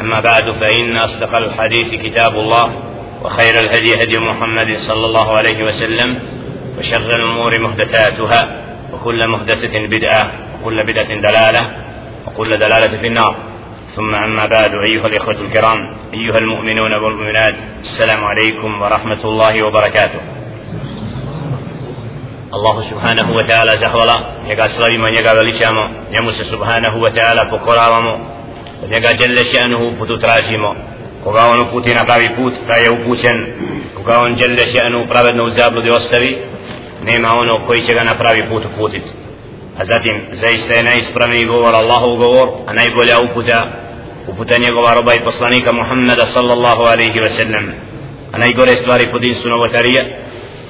أما بعد فإن أصدق الحديث كتاب الله وخير الهدي هدي محمد صلى الله عليه وسلم وشر الأمور محدثاتها وكل محدثة بدعة وكل بدعة دلالة وكل دلالة في النار. ثم أما بعد أيها الإخوة الكرام أيها المؤمنون والمؤمنات السلام عليكم ورحمة الله وبركاته. subhanahu wa ta'ala zahvala, njega slavimo, njega veličamo, njemu se subhanahu wa od njega djelle še'nuhu putu tražimo, koga on uputi na pravi put, taj je upućen, koga on djelle še'nuhu pravedno u zabludi ostavi, nema ono koji će ga na pravi put uputiti. A zatim, zaista je najispravniji govor Allahov govor, a najbolja uputa, uputa njegova roba i poslanika Muhammeda sallallahu alaihi wa sallam. A najgore stvari po din su novotarije,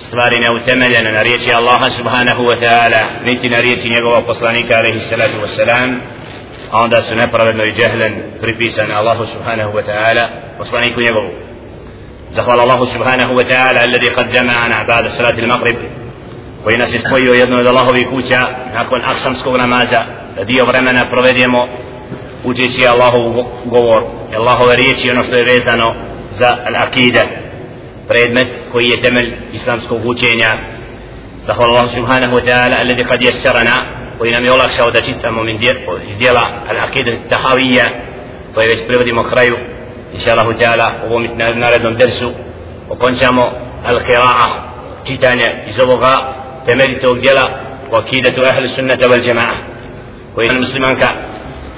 stvari neutemeljene na riječi Allaha subhanahu wa ta'ala niti na riječi njegovog poslanika alaihi salatu wa salam a onda su nepravedno i džehlen pripisane Allahu subhanahu wa ta'ala poslaniku njegovu zahvala Allahu subhanahu wa ta'ala alladhi qad jama'ana ba'da salati al-maghrib koji nas je spojio jedno od Allahovih kuća nakon aksamskog namaza da dio vremena provedemo učeći Allahov govor Allahove riječi ono što je vezano za al-akide predmet koji je temelj islamskog učenja zahvala Allah subhanahu wa ta'ala alladhi kad jesarana koji nam je olakšao da čitamo min dijela al-aqidah tahawija koje već prevodimo kraju inša Allah ta'ala u ovom narednom dersu okončamo al-qira'a čitanje iz ovoga temeljitog dijela u akidatu ahli sunnata wal jama'a koji muslimanka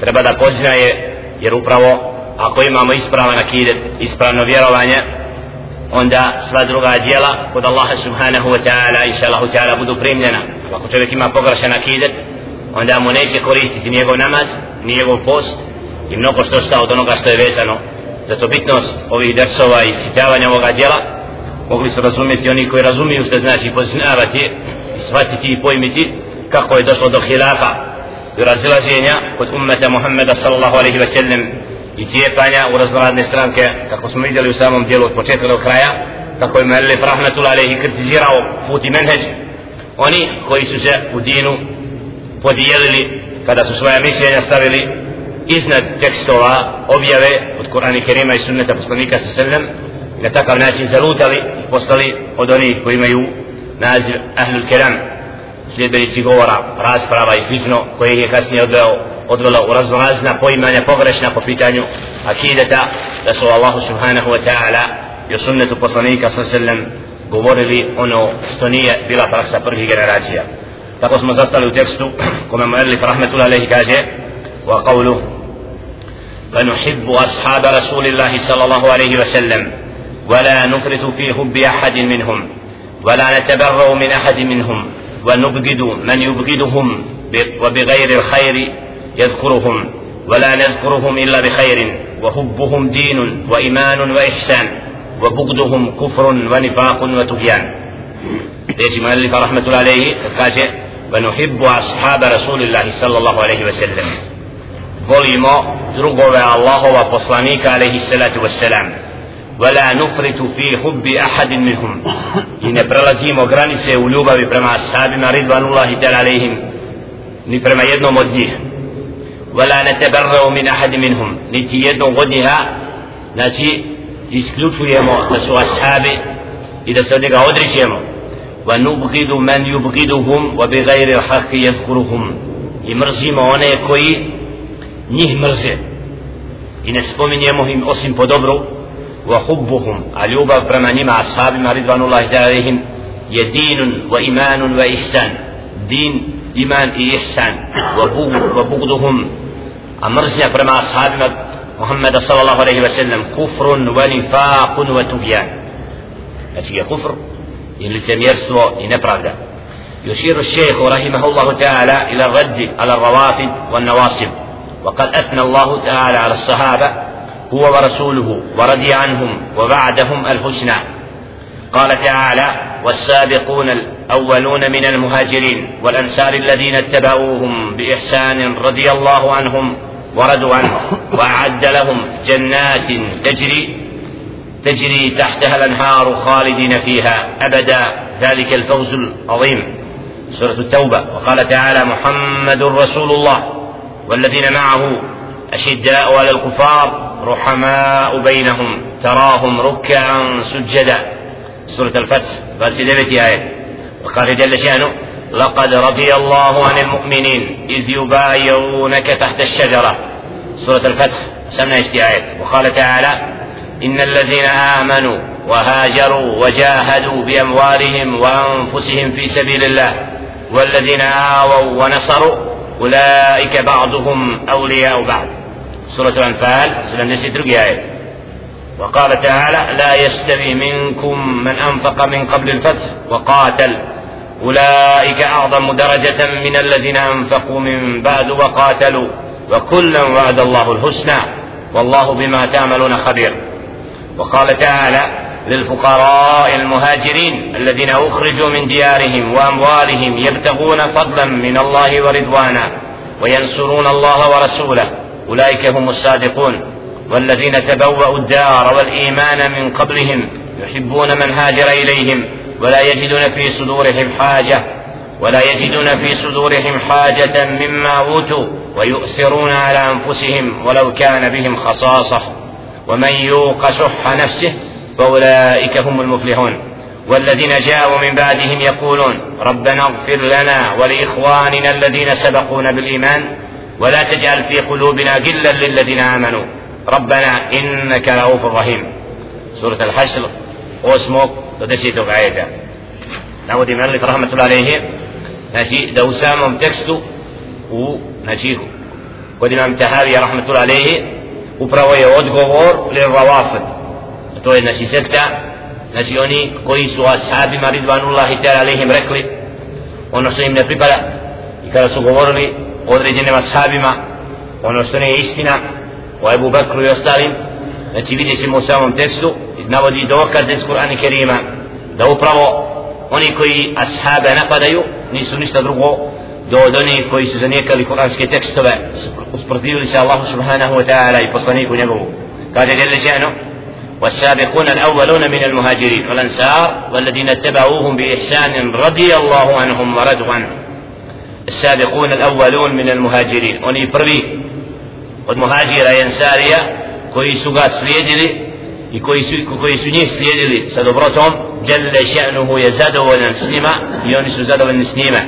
treba da poznaje jer upravo ako imamo ispravan akidet ispravno vjerovanje onda sva druga djela kod Allaha subhanahu wa ta'ala inša Allahu ta'ala budu primljena. Ako čovjek ima pogrešan akidet onda mu neće koristiti njegov namaz ni njegov post i mnogo što sta od onoga što je vezano zato bitnost ovih dersova i isčitavanja ovoga djela. Mogli su razumjeti oni koji razumiju što znači poznavati i shvatiti i pojmiti kako je došlo do hilafa i razilaženja kod ummeta Muhammeda sallallahu alaihi wa sallam i cijepanja u raznoradne stranke kako smo vidjeli u samom dijelu od početka do kraja kako je Melif Rahmetul Alehi kritizirao put i menheđ. Oni koji su se u dinu podijelili kada su svoja mišljenja stavili iznad tekstova objave od Kur'ana Kerima i sunneta poslanika sa sredem i na takav način zalutali i postali od onih koji imaju naziv Ahlul Keram. Sljedbenici govora, rasprava i slično koje je kasnije odveo odvela u raznorazna poimanja pogrešna po pitanju akideta da su Allahu subhanahu wa ta'ala i o sunnetu poslanika sa sallam govorili ono što nije bila praksa prvih generacija tako smo zastali u tekstu kome mu Elif rahmetullah alaihi kaže wa qavlu فنحب أصحاب رسول الله صلى الله عليه وسلم ولا نفرط في حب أحد منهم ولا نتبرأ من أحد منهم ونبغض من يبغضهم وبغير الخير يذكرهم ولا نذكرهم إلا بخير وحبهم دين وإيمان وإحسان وبغضهم كفر ونفاق وتبيان. ليش مؤلف رحمة الله عليه كاجه ونحب أصحاب رسول الله صلى الله عليه وسلم. volimo drugove Allahova poslanika alaihi salatu wassalam ولا نفرط في حب أحد منهم i ne prelazimo granice u ljubavi prema ashabima ridvanullahi ta'ala alaihim ni prema jednom od njih ولا نتبرأ من أحد منهم نتي يدو غدها نتي isključujemo da su ashabi i da se od njega odričemo wa nubghidu man yubghiduhum wa bi ghayri al-haqqi yadhkuruhum i mrzimo one koji njih mrze i ne spominjemo im osim po dobru ashabima ridvanullahi ta'alihim je dinun wa imanun wa ihsan din iman i ihsan wa bugduhum أمرزنا برما أصحاب محمد صلى الله عليه وسلم. كفر ونفاق وتبيان. أتي كفر؟ إن لسم يرسو إن يشير الشيخ رحمه الله تعالى إلى الرد على الروافد والنواصب. وقد أثنى الله تعالى على الصحابة هو ورسوله ورضي عنهم وبعدهم الحسنى. قال تعالى والسابقون الأولون من المهاجرين والأنصار الذين اتبعوهم بإحسان رضي الله عنهم ورضوا عنه وأعد لهم جنات تجري تجري تحتها الأنهار خالدين فيها أبدا. ذلك الفوز العظيم. سورة التوبة. وقال تعالى محمد رسول الله والذين معه أشداء على الكفار رحماء بينهم تراهم ركعا سجدا. سورة الفتح بس دبت آية. وقال جل شأنه لقد رضي الله عن المؤمنين إذ يبايعونك تحت الشجرة. سورة الفتح سمنا آية؟ وقال تعالى إن الذين آمنوا وهاجروا وجاهدوا بأموالهم وأنفسهم في سبيل الله والذين آووا ونصروا أولئك بعضهم أولياء بعض. سورة الأنفال سورة آية. وقال تعالى لا يستوي منكم من أنفق من قبل الفتح وقاتل. أولئك أعظم درجة من الذين أنفقوا من بعد وقاتلوا. وكلا وعد الله الحسنى. والله بما تعملون خبير. وقال تعالى للفقراء المهاجرين الذين أخرجوا من ديارهم وأموالهم يبتغون فضلا من الله ورضوانا وينصرون الله ورسوله. أولئك هم الصادقون والذين تبوأوا الدار والإيمان من قبلهم يحبون من هاجر إليهم ولا يجدون في صدورهم حاجة ولا يجدون في صدورهم حاجة مما أوتوا ويؤثرون على أنفسهم ولو كان بهم خصاصة ومن يوق شح نفسه فأولئك هم المفلحون والذين جاءوا من بعدهم يقولون ربنا اغفر لنا ولإخواننا الذين سبقونا بالإيمان ولا تجعل في قلوبنا غلا للذين آمنوا. ربنا إنك رؤوف رحيم. سورة الحشر oh اسمك تدسي تقعيدا نعود من الله رحمة الله عليه. نشي دوسام تكستو ونشيه قد امام تهاري رحمة الله عليه. upravo je odgovor للروافد to je naši sekta znači oni koji su ashabima ridvanullahi ta'ala alihim rekli ono što im ne pripada i kada su govorili određenim ashabima ono što ne je istina o Ebu Bekru i ostalim znači vidjet ćemo u samom tekstu navodi dokaze iz Kur'ana Kerima da upravo oni koji ashabe napadaju nisu ništa drugo do od onih koji su zanijekali kuranske tekstove usprotivili se Allahu subhanahu wa ta'ala i poslaniku njegovu kaže jelle še'nu والسابقون الأولون من المهاجرين والأنصار والذين اتبعوهم بإحسان رضي الله عنهم ورضوا عنه السابقون الأولون من المهاجرين. i koji su, koji su njih slijedili sa dobrotom jelle še'nuhu je zadovoljan s njima i oni su zadovoljni s njima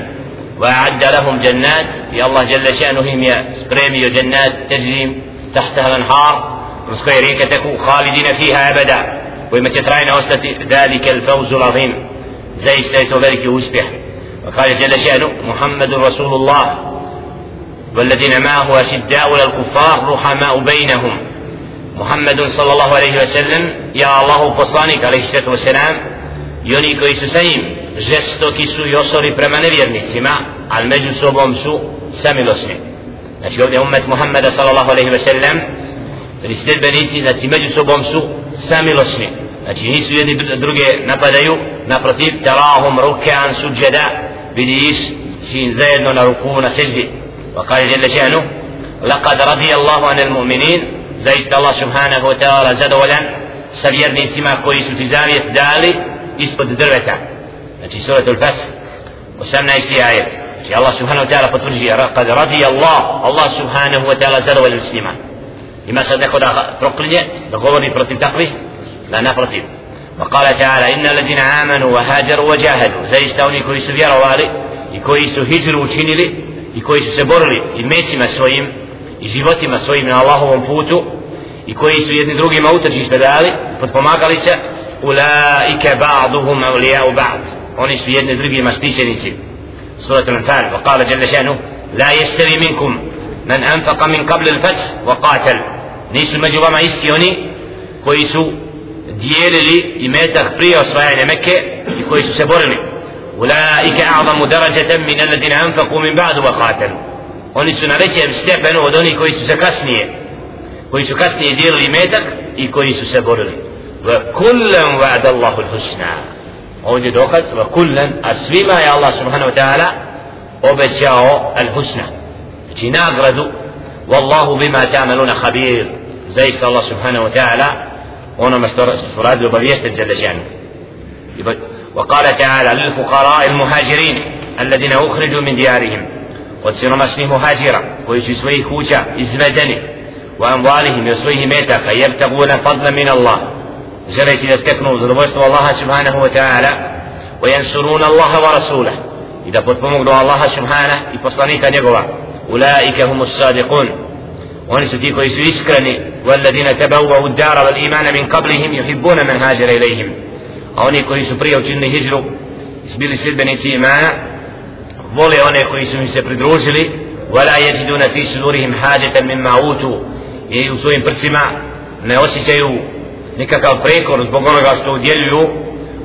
وأعد لهم جنات يا الله جل شأنه يا سبريمي جنات تجري تحتها الأنهار. رزقي ريكتك خالدين فيها أبدا. وما تترين وسط ذلك الفوز العظيم. زي استيت ذلك وسبح وقال جل شأنه محمد رسول الله. والذين معه أشداء على الكفار رحماء بينهم. محمد صلى الله عليه وسلم يا الله فصانك عليه الصلاة والسلام يونيكو يسسيم جستو كيسو يصري برمانه يرنيسيما على مجلس وبومسو سامي لسنه Znači ovdje umet Muhammeda sallallahu alaihi wa sallam Jer sljedbenici, znači među sobom su samilosni. Znači nisu jedni druge napadaju Naprotiv, tarahum rukean suđeda. بديش سين زين ولا ركون سجدي. وقال جل شأنه لقد رضي الله عن المؤمنين. زيست الله سبحانه وتعالى زاد ولا سبيرني سما كويس التزامي دالي يسقط دربتا في سورة الفتح وسمنا إيش في آية؟ الله سبحانه وتعالى فترجي لقد رضي الله. الله سبحانه وتعالى زاد ولا الاستيمان لما سنأخذ رقلية لقوني فرطي تقوي لا نفرطي وقال تعالى إن الذين آمنوا وهاجروا وجاهدوا. زيستوني كويس في روالي يكويس هجر وشنلي يكويس سبرلي الميسي ما سويم يزيبتي ما سويم الله ومفوتو يكويس يدني دروقي ما أوترجي سبدالي فتبما قاليسا أولئك بعضهم أولياء بعض ونس في يدني ما ستيشنيسي سورة الأنفال وقال جل شأنه لا يستري منكم من أنفق من قبل الفتح وقاتل نيس المجرم يستيوني كويسو dijelili i metak prije osvajanja Mekke i koji su se borili ulaike a'zamu darajatam min alladina anfaqu min ba'du wa qatalu oni su na većem stepenu od onih koji su se kasnije koji su kasnije dijelili metak i koji su se borili wa kullan wa'ada Allahu al-husna ovdje dokaz wa kullan a svima je Allah subhanahu wa ta'ala obećao al-husna znači nagradu wallahu bima ta'maluna khabir zaista Allah subhanahu wa ono ma što radi obavijestiti za وقال تعالى للفقراء المهاجرين الذين أخرجوا من ديارهم. وسيرمسني مهاجرة. ويسوي خوشة كوشا إزمدني. وأموالهم يسوي ميتا فيبتغون فضلا من الله. زليت يستكنوا زلوشت الله سبحانه وتعالى. وينصرون الله ورسوله. إذا قلت الله سبحانه يبصلني كان أولئك هم الصادقون. ونستيقوا يسوي إسكرني. والذين تبوأوا الدار والإيمان من قبلهم يحبون من هاجر إليهم. أوني كوي سبري أو هجرو سبيل سلبنيتي إيمانا ولي أوني كوي سبري ولا يجدون في صدورهم حاجة مما أوتوا. يوصوين برسما نوسيسيو nikakav prekor zbog onoga što udjeljuju.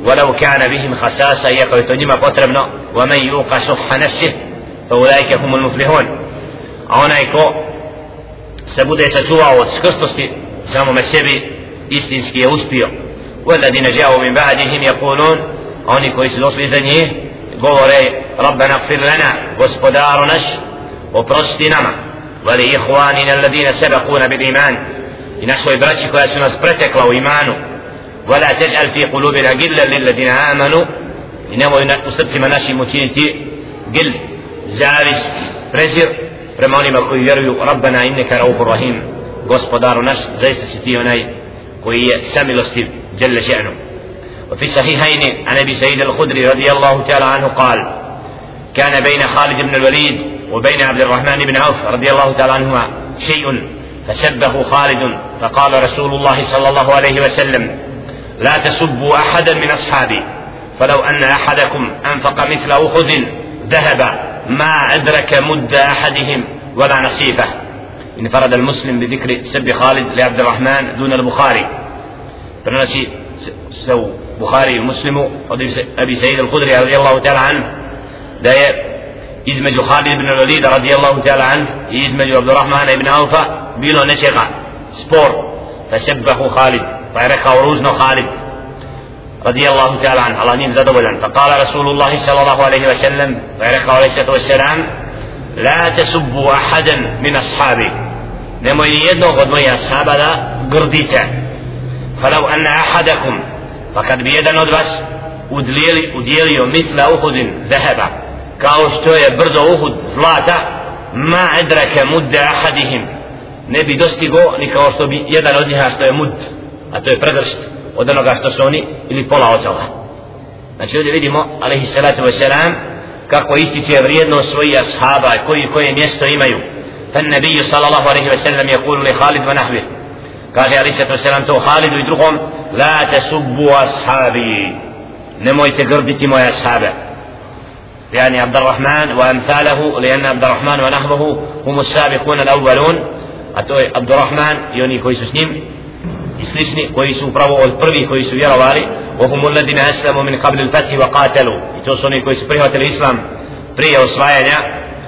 ولو كان بهم خساسة يقوي تنجم potrebno. ومن يوقى شح نفسه فأولئك هم المفلحون. أولئك se bude sačuvao od skrstosti samome sebi istinski je uspio والذين جاءوا من بعدهم يقولون su došli za njih govore ربنا اغفر لنا gospodaru naš oprosti nama ولإخواننا الذين سبقونا بالإيمان su nas pretekla u imanu ولا تجعل في قلوبنا غلا للذين آمنوا nemoj u srcima našim učiniti gil zavis prezir prema onima koji vjeruju Rabbana inneka raufu rahim. Gospodaru naš zaista si ti onaj koji je samilostiv جل شأنه وفي الصحيحين عن ابي سعيد الخدري رضي الله تعالى عنه قال كان بين خالد بن الوليد وبين عبد الرحمن بن عوف رضي الله تعالى عنهما شيء فسبه خالد فقال رسول الله صلى الله عليه وسلم لا تسبوا احدا من اصحابي فلو ان احدكم انفق مثل احد ذهب ما أدرك مد أحدهم ولا نصيفه انفرد المسلم بذكر سب خالد لعبد الرحمن دون البخاري. Prenosi se u بخاري المسلم أبي سيد الخدري رضي الله تعالى عنه. دا يزمج خالد بن الوليد رضي الله تعالى عنه يزمج عبد الرحمن بن أوفا بيلو نشيقا سبور. فسبه خالد فعرق روزنا خالد. رضي الله تعالى عنه الله نيم زدولا فقال رسول الله صلى الله عليه وسلم فيركه عليه الصلاة والسلام لا تسبوا أحدا من أصحابي نمو يدنو قد مي أصحاب لا قرديته فلو أن أحدكم فقد بيدن odvas udlijeli, udjelio misla Uhudin zaheba kao što je brdo Uhud zlata ma edrake mudde ahadihim ne bi dostigo ni kao što bi jedan od njiha što je mud a to je pregršt od onoga što su oni ili pola od toga znači ovdje vidimo alaihi salatu wasalam kako ističe vrijednost svojih ashaba koji koje mjesto imaju. فالنبي صلى الله عليه وسلم يقول لخالد ونحوه قال عليه الصلاة والسلام تو خالد ويدرهم لا تسبوا أصحابي نموي تقربتي موي أصحابه يعني عبد الرحمن وأمثاله لأن عبد الرحمن ونحوه هم السابقون الأولون أتوي عبد الرحمن يوني كويس i slični koji su upravo od prvih koji su vjerovali وهم الذين أسلموا من قبل الفتح وقاتلوا يتوصوني كويس بريهة الإسلام بريه وصفايا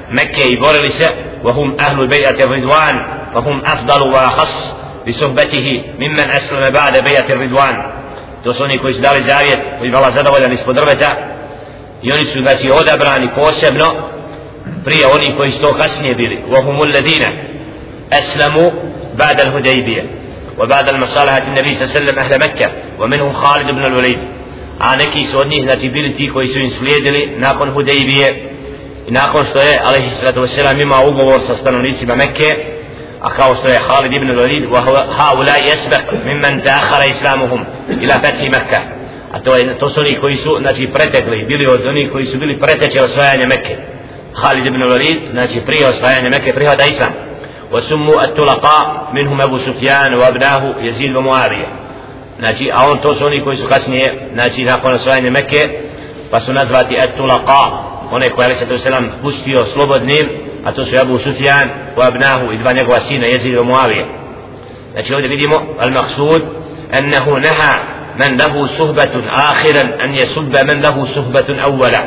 مكة يبورلس وهم أهل بيعة الرضوان وهم أفضل وأخص بصحبته ممن أسلم بعد بيعة الرضوان يتوصوني كويس داري زاوية ويبع الله زادة ولا نسبة دربة يونس الباسي أودا براني كوش ابن بريه وني وهم الذين أسلموا بعد الهديبية وبعد المصالحة النبي صلى الله عليه وسلم أهل مكة ومنهم خالد بن الوليد a neki su od njih znači bili ti koji su im slijedili nakon Hudejbije i nakon što je alaihi sallatu wasalam imao ugovor sa stanovnicima Mekke a kao što je Khalid ibn Walid wa haula yasbaq mimman ta'akhara islamuhum ila fathi Mekke a to je to su oni koji su znači pretekli bili od onih koji su bili preteče osvajanja Mekke Khalid ibn Walid znači prije osvajanja Mekke prihvata islam وسموا الطلقاء منهم أبو سفيان وأبناه يزيد ومعاوية ناجي أون توسوني كويس قسنية ناجي ناقون سوائن مكة. فسنزواتي التلقاء. هناك عليه الصلاة والسلام بستيو سلوبد نيم أتوسو أبو سفيان وأبناه إدبان يقواسين يزيد ومعاوية ناجي هودي بديمو المقصود أنه نهى من له صهبة آخرا أن يسب من له صهبة أولا.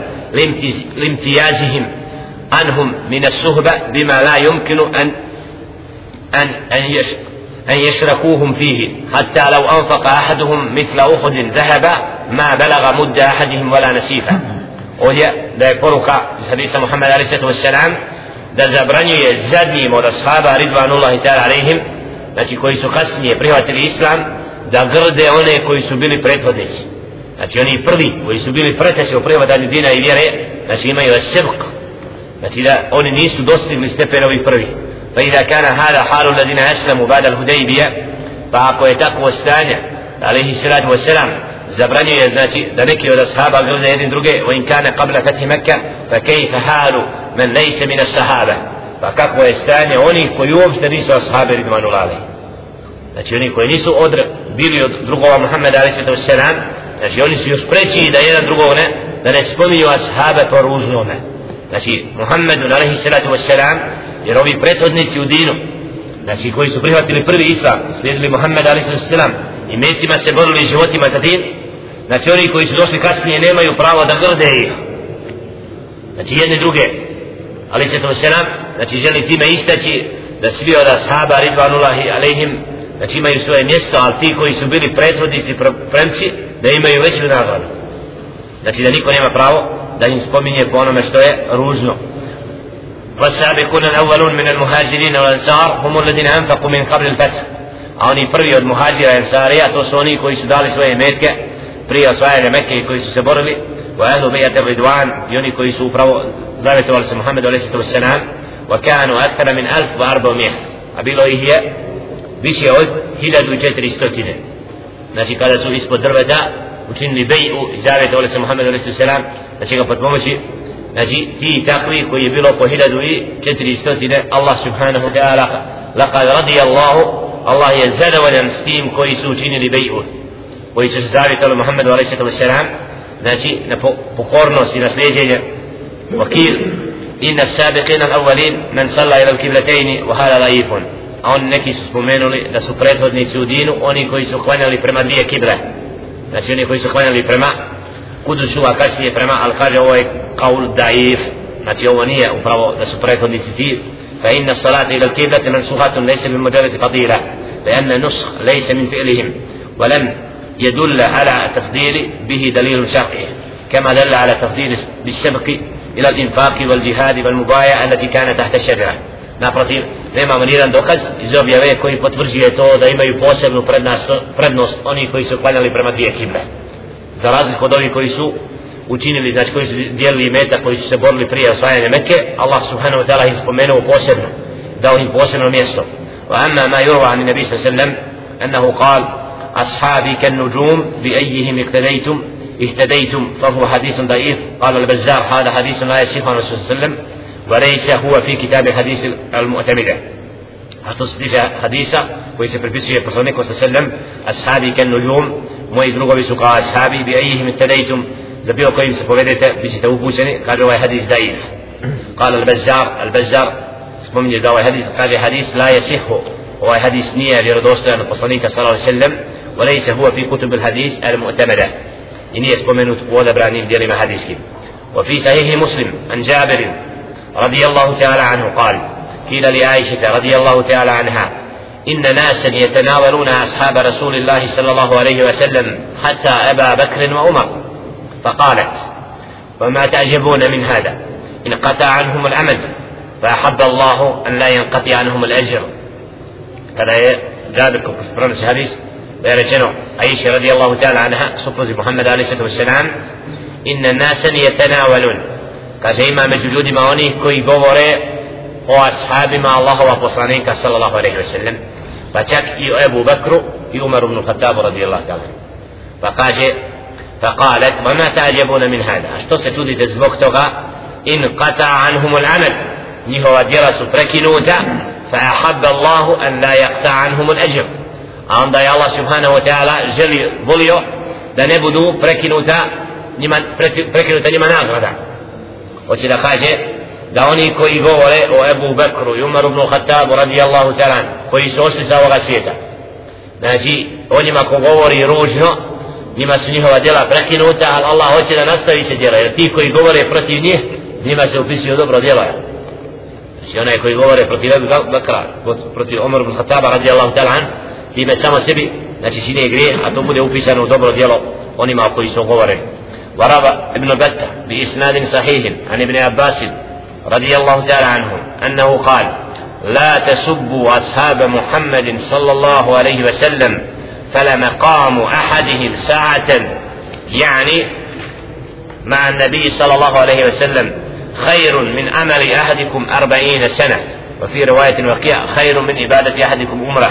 لامتيازهم عنهم من الصهبة بما لا يمكن أن أن أن يش أن يشركوهم فيه حتى لو أنفق أحدهم مثل أخذ ذهب ما بلغ مد أحدهم ولا نسيفا ovdje da je poruka iz hadisa Muhammeda alaih sallatu wassalam da zabranjuje zadnjim od ashaba ridvanullahi ta'ala alaihim znači koji su kasnije prihvatili islam da grde one koji su bili prethodnici znači oni prvi koji su bili preteći u prihvatanju dina i vjere znači imaju sebk znači da oni nisu dostigli stepen ovih prvi فإذا كان هذا حال الذين أسلموا بعد الهديبية فأقوى تقوى الثانية عليه الصلاة والسلام. زبرني يزناتي ذنكي والأصحاب أقلون يدين درقي وإن كان قبل فتح مكة فكيف حال من ليس من الصحابة؟ فكقوى الثانية وني قيوب سديس أصحاب رضوان الله عليه. Znači oni koji nisu od, bili od drugova Muhammeda ali se to selam, znači oni su još preći da jedan drugog ne, da ne spominju ashaabe po ružnome. Znači Muhammedu ali se to selam, jer ovi prethodnici u dinu znači koji su prihvatili prvi islam slijedili Muhammed alaihi sallam i mecima se borili životima za din znači oni koji su došli kasnije nemaju pravo da grde ih. Znači jedne druge ali se to selam znači želi time istaći da svi od ashaba ridvanullahi alaihim znači imaju svoje mjesto ali ti koji su bili prethodnici premci da imaju veću nagradu. Znači da niko nema pravo da im spominje po onome što je ružno. والسابقون الأولون من المهاجرين والأنصار هم الذين أنفقوا من قبل الفتح. أوني بريو المهاجر والأنصار يأتوا سوني كوي سدالي سوية ميركة. بريو سوية مكة كوي سبرلي وأهل بيئة الردوان يوني كوي سوبرو زابت والس محمد عليه الصلاة والسلام. وكانوا أكثر من 1400 وأربعمائة. أبيلو إيه هي بيشي أود هلا دو جتر استوتين ناشي قال إسبو دربتا وتنلي بيئو زابت والس محمد عليه الصلاة والسلام. ناشي قفت بمشي znači ti takvi koji je bilo po 1400 Allah subhanahu wa ta'ala laqad radi Allahu Allah je zadovoljan s tim koji su učinili beju koji su se zavitali Muhammedu a.s. znači na pokornost i na sljeđenje wakil inna sabiqina al-awwalin man salla ila al-qiblatain wa hada laifun a on neki su spomenuli da su prethodnici u dinu oni koji su klanjali prema dvije kible znači oni koji su klanjali prema kudusu a kasnije prema al kaže ovo je kaul daif znači ovo nije upravo da su prethodnici ti فإن الصلاة إلى القبلة منسوخة ليس من مجرد فضيلة لأن النسخ ليس من فعلهم ولم يدل على تفضيل به دليل شرعي كما دل على تفضيل بالسبق إلى الإنفاق والجهاد والمبايع التي كانت تحت الشجرة naprotiv nemamo ni jedan dokaz iz objave koji potvrđuje to da imaju posebnu prednost oni koji su klanjali prema dvije kible za razliku od ovih koji su učinili, znači koji su dijelili meta, koji su se borili prije osvajanja Mekke, Allah subhanahu wa ta'ala ih spomenuo posebno, dao im posebno mjesto. Wa amma ma yurwa an nabi sallam, annahu qal, أصحابي كالنجوم بأيهم اقتديتم اهتديتم فهو حديث ضعيف قال البزار هذا حديث لا يصح عن الرسول صلى الله عليه وسلم وليس هو في كتاب الحديث المعتمدة حديث حديثا ويس بربسه poslanik صلى الله عليه وسلم أصحابي كالنجوم moji drugovi su kao ashabi bi ejihim ittadejtum za bilo kojim se povedete vi ćete upućeni kaže ovaj hadis daif قال البزار البزار spominje da ovaj hadis kaže hadis la yasihu ovaj hadis nije vjerodostojan od poslanika sallallahu alejhi ve sellem وليس هو في كتب الحديث المعتمدة إن يسبمنوا ولا برانين ديال حديثهم وفي صحيح مسلم عن جابر رضي الله تعالى عنه قال قيل لعائشة رضي الله تعالى عنها إن ناسا يتناولون أصحاب رسول الله صلى الله عليه وسلم حتى أبا بكر وعمر. فقالت وما تعجبون من هذا؟ انقطع عنهم العمل فأحب الله أن لا ينقطع عنهم الأجر. كذا جابر في حديث بيرجنو عائشة رضي الله تعالى عنها سقوز محمد عليه الصلاة والسلام إن الناس يتناولون. kaže ima među ljudima onih koji govore o ashabima Allahova poslanika sallallahu alaihi wa sallam pa čak i o Ebu Bekru i Umaru ibn Khattabu radijallahu ta'ala pa kaže فقالت وما تعجبون من هذا što se čudite zbog toga in qata anhum al-amal njihova djela su prekinuta فأحب الله أن لا يقطع عنهم الأجر a onda je Allah subhanahu wa ta'ala želi volio da ne budu prekinuta njima, prekinuta njima nagrada hoće da kaže da oni koji govore o Ebu Bekru i Umaru ibn Khattabu radijallahu ta'ala koji su ošli sa ovoga svijeta znači o njima ko govori ružno njima su njihova djela prekinuta ali Allah hoće da nastavi se djela jer ti koji govore protiv njih njima se upisuju dobro djela Znači onaj koji govore protiv Ebu Bakra, protiv Omer ibn Khattaba radijallahu ta'ala an, time samo sebi, znači čini grije, a to bude upisano u dobro djelo onima koji su govore. وروى ابن بتة بإسناد صحيح عن ابن عباس رضي الله تعالى عنه أنه قال لا تسبوا أصحاب محمد صلى الله عليه وسلم فلمقام أحدهم ساعة. يعني مع النبي صلى الله عليه وسلم خير من أمل أحدكم أربعين سنة. وفي رواية وقيع خير من عبادة أحدكم أمرة.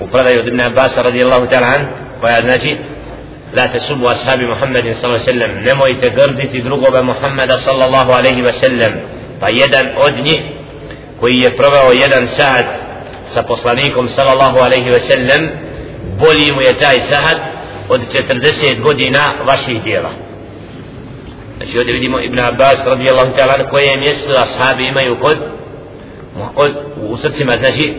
وقال ابن عباس رضي الله تعالى عنه ويا لا تسبوا أصحاب محمد صلى الله عليه وسلم نمويت قردتي درقب محمد صلى الله عليه وسلم فيدا أدني koji je proveo jedan sat sa poslanikom sallallahu alaihi ve sellem bolji mu je taj sat od 40 godina vaših djela znači ovdje vidimo Ibn Abbas radijallahu ta'ala koje mjesto ashabi imaju kod, kod u srcima znači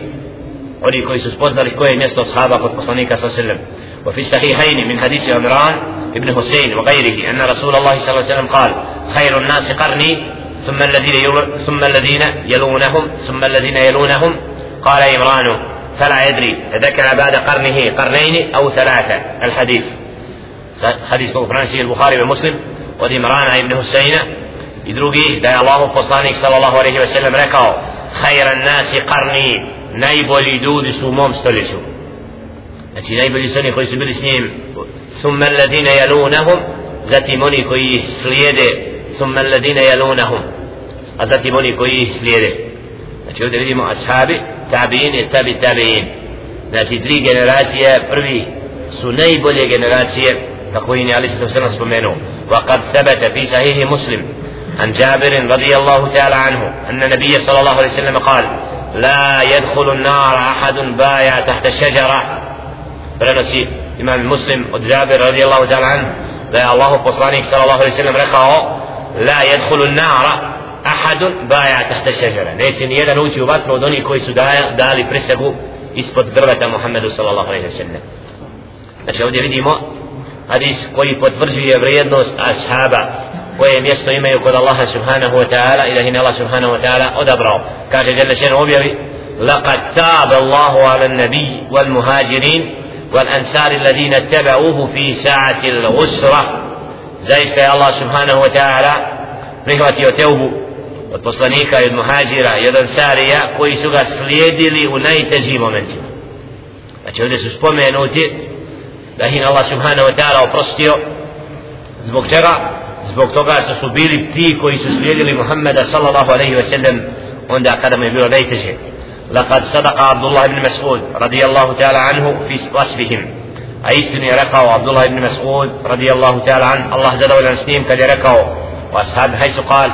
oni koji su spoznali koje je mjesto ashaba kod poslanika sallallahu alaihi ve وفي الصحيحين من حديث عمران ابن حسين وغيره أن رسول الله صلى الله عليه وسلم قال خير الناس قرني ثم الذين ثم الذين يلونهم ثم الذين يلونهم. قال عمران فلا يدري ذكر بعد قرنه قرنين أو ثلاثة. الحديث. حديث فرنسي البخاري ومسلم. od Imrana ibn Husaina i drugi da je Allahu poslanik sallallahu alejhi ve sellem rekao khayran nasi qarni najbolji znači najbolji su oni koji su bili s njim summa alladine jalunahum zatim oni koji slijede summa alladine jalunahum a zatim oni koji slijede znači ovdje vidimo ashabi tabiin i tabi tabiin znači tri generacije prvi su najbolje generacije kako im je Ali sallam spomenuo وقد ثبت في صحيح مسلم عن جابر رضي الله تعالى عنه أن النبي صلى الله عليه وسلم قال لا يدخل النار أحد بايع تحت الشجرة prenosi imam muslim od Jabir radijallahu ta'ala da je Allahu poslanik sallallahu alaihi sallam rekao la jedhulu nara ahadun baja tahta šeđara neće ni jedan ući u vatru od onih koji su dali prisegu ispod drveta Muhammedu sallallahu alaihi sallam znači ovdje vidimo hadis koji potvrđuje vrijednost ashaba koje mjesto imaju kod Allaha subhanahu wa ta'ala i ih Allah subhanahu wa ta'ala odabrao kaže Jelle šen objavi لقد تاب الله على النبي والمهاجرين والأنصار الذين اتبعوه في ساعة الغسرة زي يا الله سبحانه وتعالى prihvatio teubu od poslanika i od muhađira i od ansarija koji su ga slijedili u najtežim momentima znači ovdje su spomenuti da ih Allah subhanahu wa ta'ala oprostio zbog čega? zbog toga što su bili ti koji su slijedili Muhammeda sallallahu alaihi wa sallam onda kada mu je bilo najteže لقد صدق عبد الله بن مسعود رضي الله تعالى عنه في وصفهم. أيسن يرقوا عبد الله بن مسعود رضي الله تعالى عنه. الله جل وعلا سنين قد يرقوا وأصحاب حيث قال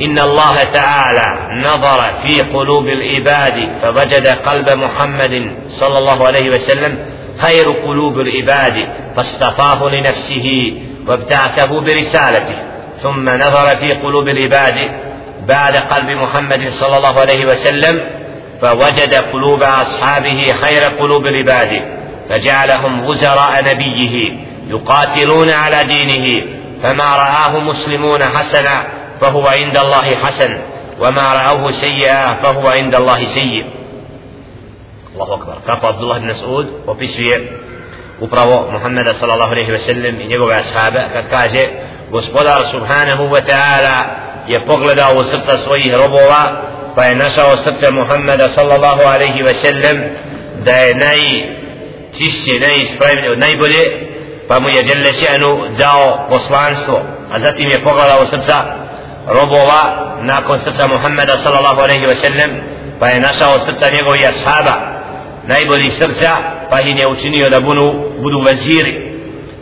إن الله تعالى نظر في قلوب العباد فوجد قلب محمد صلى الله عليه وسلم خير قلوب العباد فاصطفاه لنفسه وابتعثه برسالته. ثم نظر في قلوب العباد بعد قلب محمد صلى الله عليه وسلم فوجد قلوب أصحابه خير قلوب العباد فجعلهم وزراء نبيه يقاتلون على دينه فما رآه مسلمون حسنا فهو عند الله حسن وما رأوه سيئا فهو عند الله سيء. الله أكبر. Kako عبد الله بن مسعود opisuje upravo Muhammeda sallallahu alaihi ve sellem i njegove ashabe kad kaže gospodar subhanahu wa ta'ala je pogledao u srca svojih robova pa je našao srce Muhammeda sallallahu alaihi ve sellem da je najčišće, najispravnije, najbolje pa mu je Đelešenu dao poslanstvo a zatim je pogledao srca robova nakon srca Muhammeda sallallahu alaihi ve sellem pa je našao srca njegovih ashaba najbolji srca pa ih je učinio da budu, budu veziri.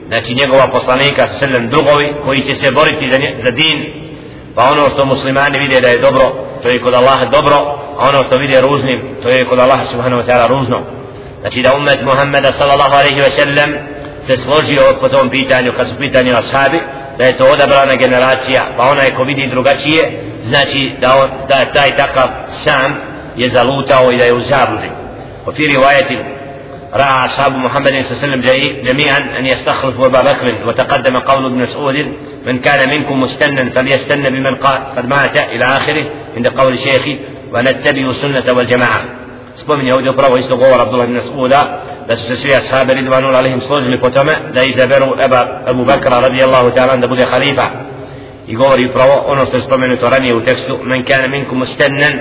Znači njegova poslanika sallam drugovi koji će se boriti za, nje, za din pa ono što muslimani vide da je dobro to je kod Allaha dobro a ono što vide ružnim to je kod Allaha subhanahu wa ta'ala ružno znači da umet Muhammeda sallallahu alaihi wa sallam se složio po tom pitanju kad su pitanju ashabi da je to odabrana generacija pa onaj ko vidi drugačije znači da, on, da taj takav sam je zalutao i da je u zabludi وفي رواية رأى أصحاب محمد صلى الله عليه وسلم جميعا أن يستخلفوا أبا بكر وتقدم قول ابن مسعود من كان منكم مستنا فليستن بمن قال قد مات إلى آخره عند قول شيخي ونتبع سنة والجماعة spominje ovdje upravo isto govor Abdullah ibn Mas'uda da su se svi ashabi ridvanul alaihim složili po tome da izaberu Eba, Abu Bakra radijallahu ta'ala da bude halifa i govori upravo ono što je spomenuto ranije u tekstu men kane minkum mustannan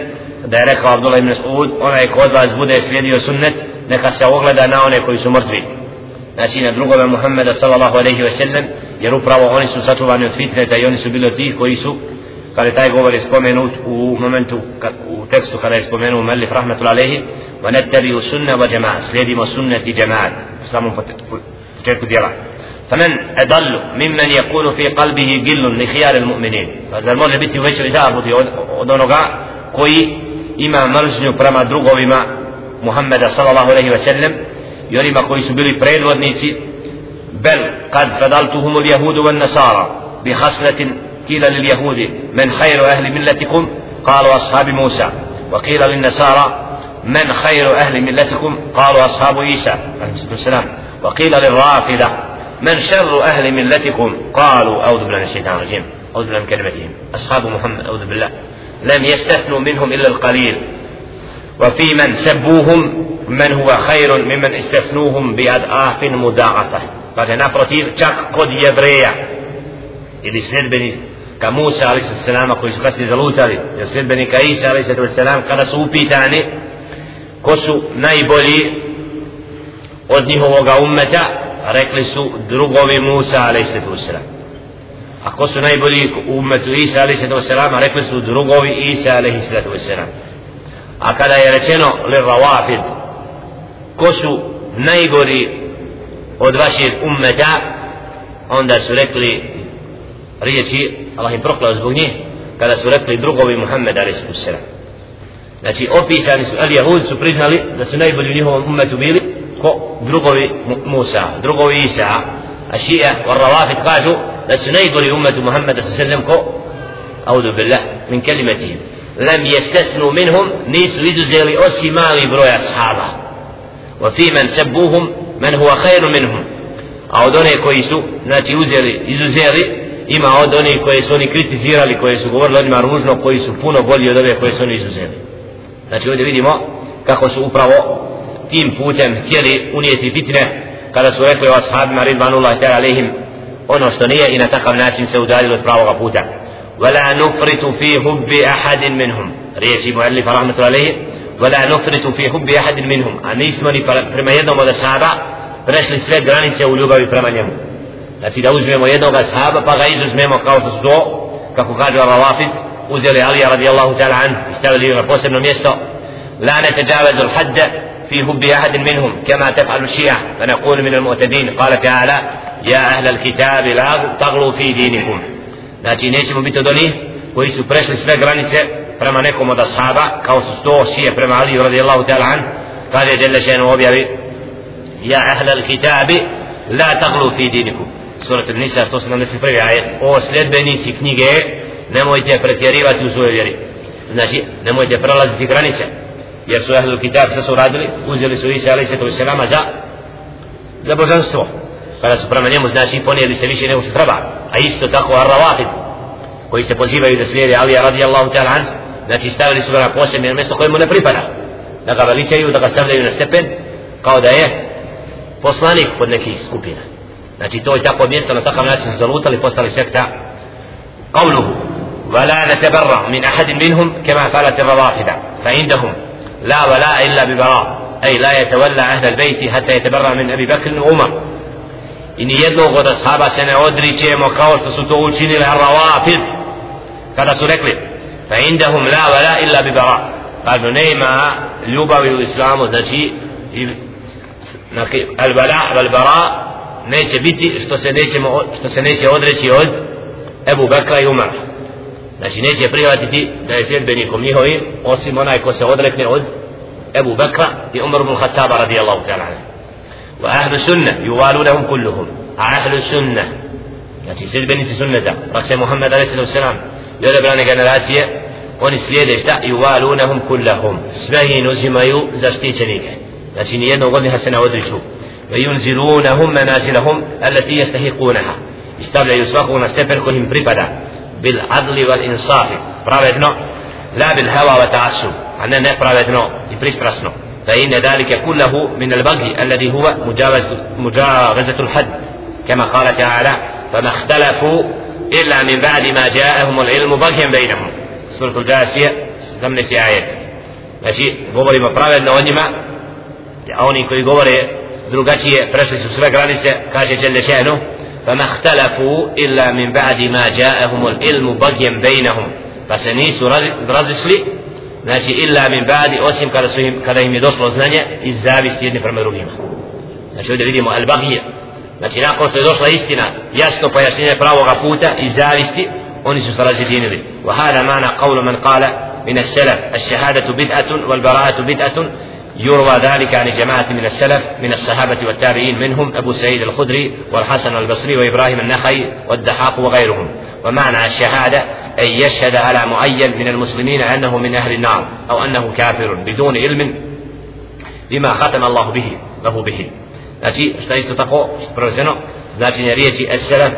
da je rekao Abdullah ibn Mas'ud onaj ko od vas bude slijedio sunnet neka se ogleda na one koji su mrtvi znači na drugove Muhammeda sallallahu alaihi wa sallam jer upravo oni su sačuvani od fitneta i oni su bili od tih koji su قال تاي قول اسبومينوت ومومنتو وتكستو كان اسبومينو مالف رحمة الله عليه ونتبع سنة وجماعة. سليدي ما سنة جماعة. إسلام فتكو ديرا. فمن أضل ممن يكون في قلبه جل لخيار المؤمنين. فإذا المرجع بيتي ويشو إذا أبوتي ودونوغا كوي إما مرزنو برما درغو إما محمد صلى الله عليه وسلم. يوري ما كوي سبيلي برين بل قد فضلتهم اليهود والنصارى بخصلة قيل لليهود من خير أهل ملتكم؟ قالوا أصحاب موسى. وقيل للنصارى من خير أهل ملتكم؟ قالوا أصحاب عيسى عليه الصلاة والسلام. وقيل للرافضة من شر أهل ملتكم؟ قالوا أعوذ بالله من الشيطان الرجيم أعوذ بالله من كلمتهم. أصحاب محمد أعوذ بالله. لم يستثنوا منهم إلا القليل. وفي من سبوهم من هو خير ممن استثنوهم بأضعاف مضاعفة. Dakle, naprotiv, čak kod jevreja ili sljedbeni ka Musa alaih sallam koji su kasnije zalutali jer sljedbenika Isa alaih kada su upitani ko su najbolji od njihovoga ummeta rekli su drugovi Musa alaih sallam a ko su najbolji u ummetu Isa alaih rekli su drugovi Isa alaih sallam a kada je rečeno li rawafid ko su najgori od vaših ummeta onda su rekli riječi Allah im proklao zbog njih kada su rekli drugovi Muhammed a.s. znači opisani su ali jahudi su priznali da su najbolji u njihovom umetu bili ko drugovi Musa drugovi Isa a šija wa ravafit kažu da su najbolji umetu Muhammed a.s. ko audu billah min kelimatihim لم يستثنوا منهم نيس izuzeli osim mali broj ashaba وفي من سبوهم من هو خير منهم koji su znači uzeli izuzeli ima od onih koje su oni kritizirali, koje su govorili onima ružno, koji su puno bolji od ove koje su oni izuzeli. Znači ovdje vidimo kako su upravo tim putem htjeli unijeti fitne kada su rekli o ashabima ridvanullah ta'ala alihim ono što nije i na takav način se udaljili od pravoga puta. ولا نفرط في حب أحد منهم ريشي مؤلف رحمة الله عليه ولا نفرط في حب أحد منهم a nismo ni prema jednom od ashaba prešli sve granice u ljubavi prema njemu Znači da uzmemo jednog ashaba pa ga izuzmemo kao što su to kako kaže Ravafid uzeli Alija radijallahu ta'ala an i stavili na posebno mjesto la neteđavezu l'hadde في حب أحد منهم كما تفعل الشيعة فنقول من المعتدين قال تعالى يا أهل الكتاب لا تغلوا في دينكم znači nećemo biti od onih koji su prešli sve granice prema nekom od ashaba kao su sto šije prema Aliju radijallahu ta'ala an kaže Jelle šenu objavi ja ahlal kitabi la taglu fi dinikum surat Nisa 171. ajet. O sljedbenici knjige nemojte pretjerivati u svojoj vjeri. Znači nemojte prelaziti granice jer su ahlul kitab što su radili uzeli su Isa alaih sallatu za za božanstvo. Kada su prema njemu znači ponijeli se više nego što treba. A isto tako arravahid koji se pozivaju da slijede Alija radijallahu ta'ala znači stavili su ga na posebno mjesto kojemu ne pripada. Da ga veličaju da ga stavljaju na stepen kao da je poslanik pod nekih skupina. znači to je tako mjesto na takav način zalutali postali sekta قوله ولا نتبرع من أحد منهم كما فعلت الروافد فعندهم لا ولا إلا ببراء أي لا يتولى أهل البيت حتى يتبرع من أبي بكر وعمر إن يدلو قد أصحابه سنة أدري كي مقاوس تسوتو أجين الروافد كذا سنك فعندهم لا ولا إلا ببراء قال نيما لوبا الإسلام ذاتي البلاء والبراء neće biti što se neće, što se neće odreći od Ebu Bekra i Umara znači neće prihvatiti da je sljedbenikom njihovi osim onaj ko se odrekne od Ebu Bekra i Umar ibn Khattaba radijallahu ta'ala wa ahlu sunna yuvalunahum kulluhum a ahlu sunna znači sljedbenici sunneta rase Muhammed a.s. i odebrane generacije oni slijede šta yuvalunahum kullahum sve ih uzimaju zaštićenike znači nijednog od njih se ne odriču وينزلونهم منازلهم التي يستحقونها. يستبع يسوقون سفر كلهم بريبدا بالعدل والإنصاف pravedno. لا بالهوى وتعصب أن نبرا يبرسبرسنو فإن ذلك كله من البغي الذي هو مجاوز مجاوزة الحد كما قال تعالى فما اختلفوا إلا من بعد ما جاءهم العلم بغيا بينهم سورة الجاسية 17 آيات Znači, govorimo pravedno o njima, a oni koji govore drugačije, prešli su sve granice, kaže Čelešenu, فما اختلفوا إلا من بعد ما جاءهم العلم بغيا بينهم فسنيس رزسلي ناشي إلا من بعد أسم كرسهم كرهم يدوصل أزنانيا الزابي سيدنا فرما رغيما ناشي ودى بديمو البغية ناشي ناقل سيدوصل إستنا يسنو فيسنين براو غفوتا الزابي سي أني سيدنا وهذا معنى قول من قال من السلف الشهادة بدعة والبراءة بدعة يروى ذلك عن جماعة من السلف من الصحابة والتابعين منهم أبو سعيد الخدري والحسن البصري وإبراهيم النخعي والدحاق وغيرهم. ومعنى الشهادة أن يشهد على معين من المسلمين أنه من أهل النار أو أنه كافر بدون علم بما ختم الله به له به. Znači, šta isto tako, prvenstveno, značenje riječi es-selef,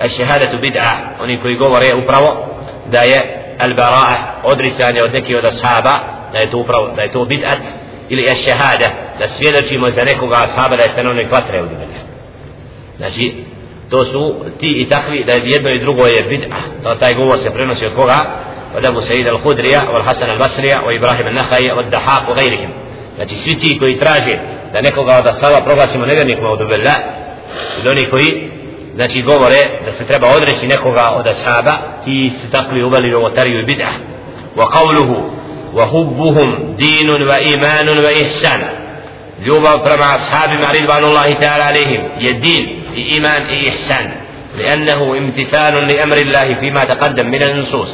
es-šehadatu bid'a, oni koji govore upravo da je al-bara'a, odricanje od nekih od ashaba, da je to upravo, da je to bid'at, ili je šehada da svjedočimo za nekoga ashaba da je stanovnik vatre u dibene. Znači, to su ti i takvi da je jedno i drugo je bid'a, to taj govor se prenosi od koga? Od Abu Sa'id al-Hudrija od Hasan al-Basrija, od Ibrahim al-Nahaja, od Dahaq, u gajrihim. Znači, svi ti koji traže da nekoga od ashaba proglasimo nevjernikom od ubella ili oni koji znači govore da se treba odreći nekoga od ashaba ti su takvi uveli novotariju i bid'a wa qavluhu imanun wa ihsan ljubav prema ashabima ridvanullahi ta'ala alihim je din i iman i ihsan لأنه امتثال لأمر الله فيما تقدم من النصوص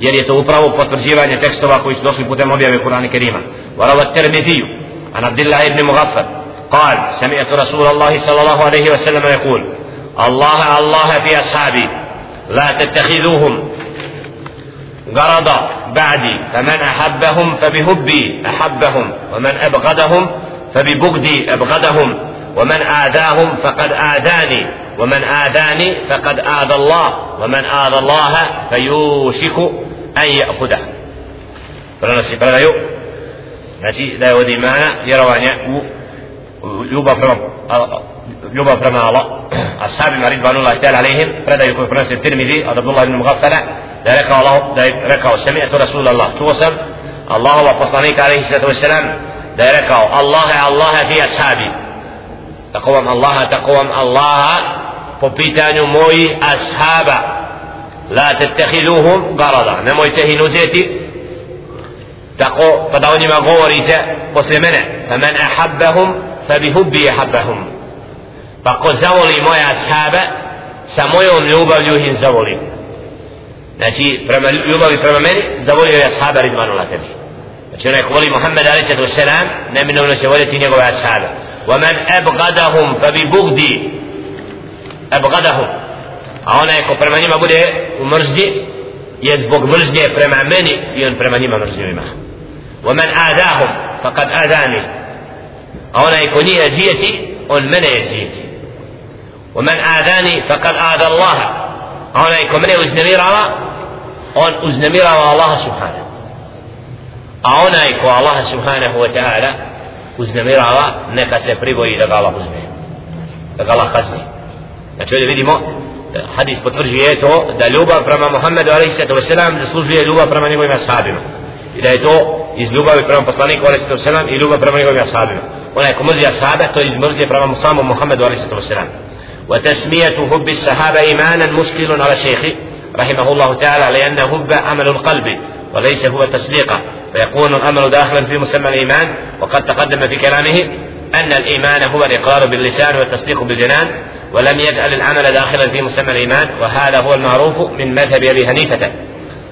jer je to upravo potvrđivanje tekstova koji su došli putem objave Kur'ana Kerima. الترمذي عن عبد الله بن مغفل قال سمعت رسول الله صلى الله عليه وسلم يقول الله الله في أصحابي لا تتخذوهم غرضا بعدي فمن أحبهم فبهبي أحبهم ومن أبغدهم فببغدي أبغدهم ومن آذاهم فقد آذاني ومن آذاني فقد آذى الله ومن آذى الله فيوشك أن يأخذه. فلنسي فلنيو نسي لا يودي مانا يروان يوبا فرم يوبا الله أصحاب رضوان الله تعالى عليهم فرنسي الترمذي عبد الله بن مغفلة da je rekao Allah da je rekao sami'tu Rasulallah čuo sam Allahova poslanika alaihi sallatu wassalam da je rekao Allah Allah fi ashabi tako vam Allah tako vam Allah po pitanju mojih ashaba la tettehiduhum garada nemojte ih uzeti tako kada o njima govorite posle mene fa men ahabbahum fa bi hubbi ahabbahum pa ko zavoli moje ashabe sa mojom ljubavlju ih zavoli znači prema ljubavi prema meni zavolio je ashaba ridvanu la tebi znači onaj ko voli Muhammed wasalam neminovno će voljeti njegove ashabe ومن أبغدهم فببغدي أبغدهم a onaj ko prema njima bude u mržnji je zbog mržnje prema meni i on prema njima mržnju ima ومن آذاهم فقد آذاني a onaj ko njih azijeti on mene azijeti ومن آذاني فقد آذى الله a onaj ko mene uznemirava on uznemirava Allah subhanahu a onaj ko Allah subhanahu wa ta'ala uznemirava neka se priboji da ga Allah uzme da ga Allah kazni znači ovdje vidimo hadis potvrđuje to da ljubav prema Muhammedu a.s. zaslužuje ljubav prema njegovim ashabima i da je to iz ljubavi prema poslaniku a.s. i ljubav prema njegovim ashabima onaj ko mrzi ashabe to je iz mrzlje prema samom Muhammedu a.s. وتسمية حب الصحابة إيمانا مشكل على الشيخ رحمه الله تعالى لأن حب عمل القلب وليس هو تصديقه. فيكون الأمر داخلا في مسمى الإيمان وقد تقدم في كلامه أن الإيمان هو الإقرار باللسان والتصديق بالجنان ولم يجعل العمل داخلا في مسمى الإيمان وهذا هو المعروف من مذهب أبي حنيفة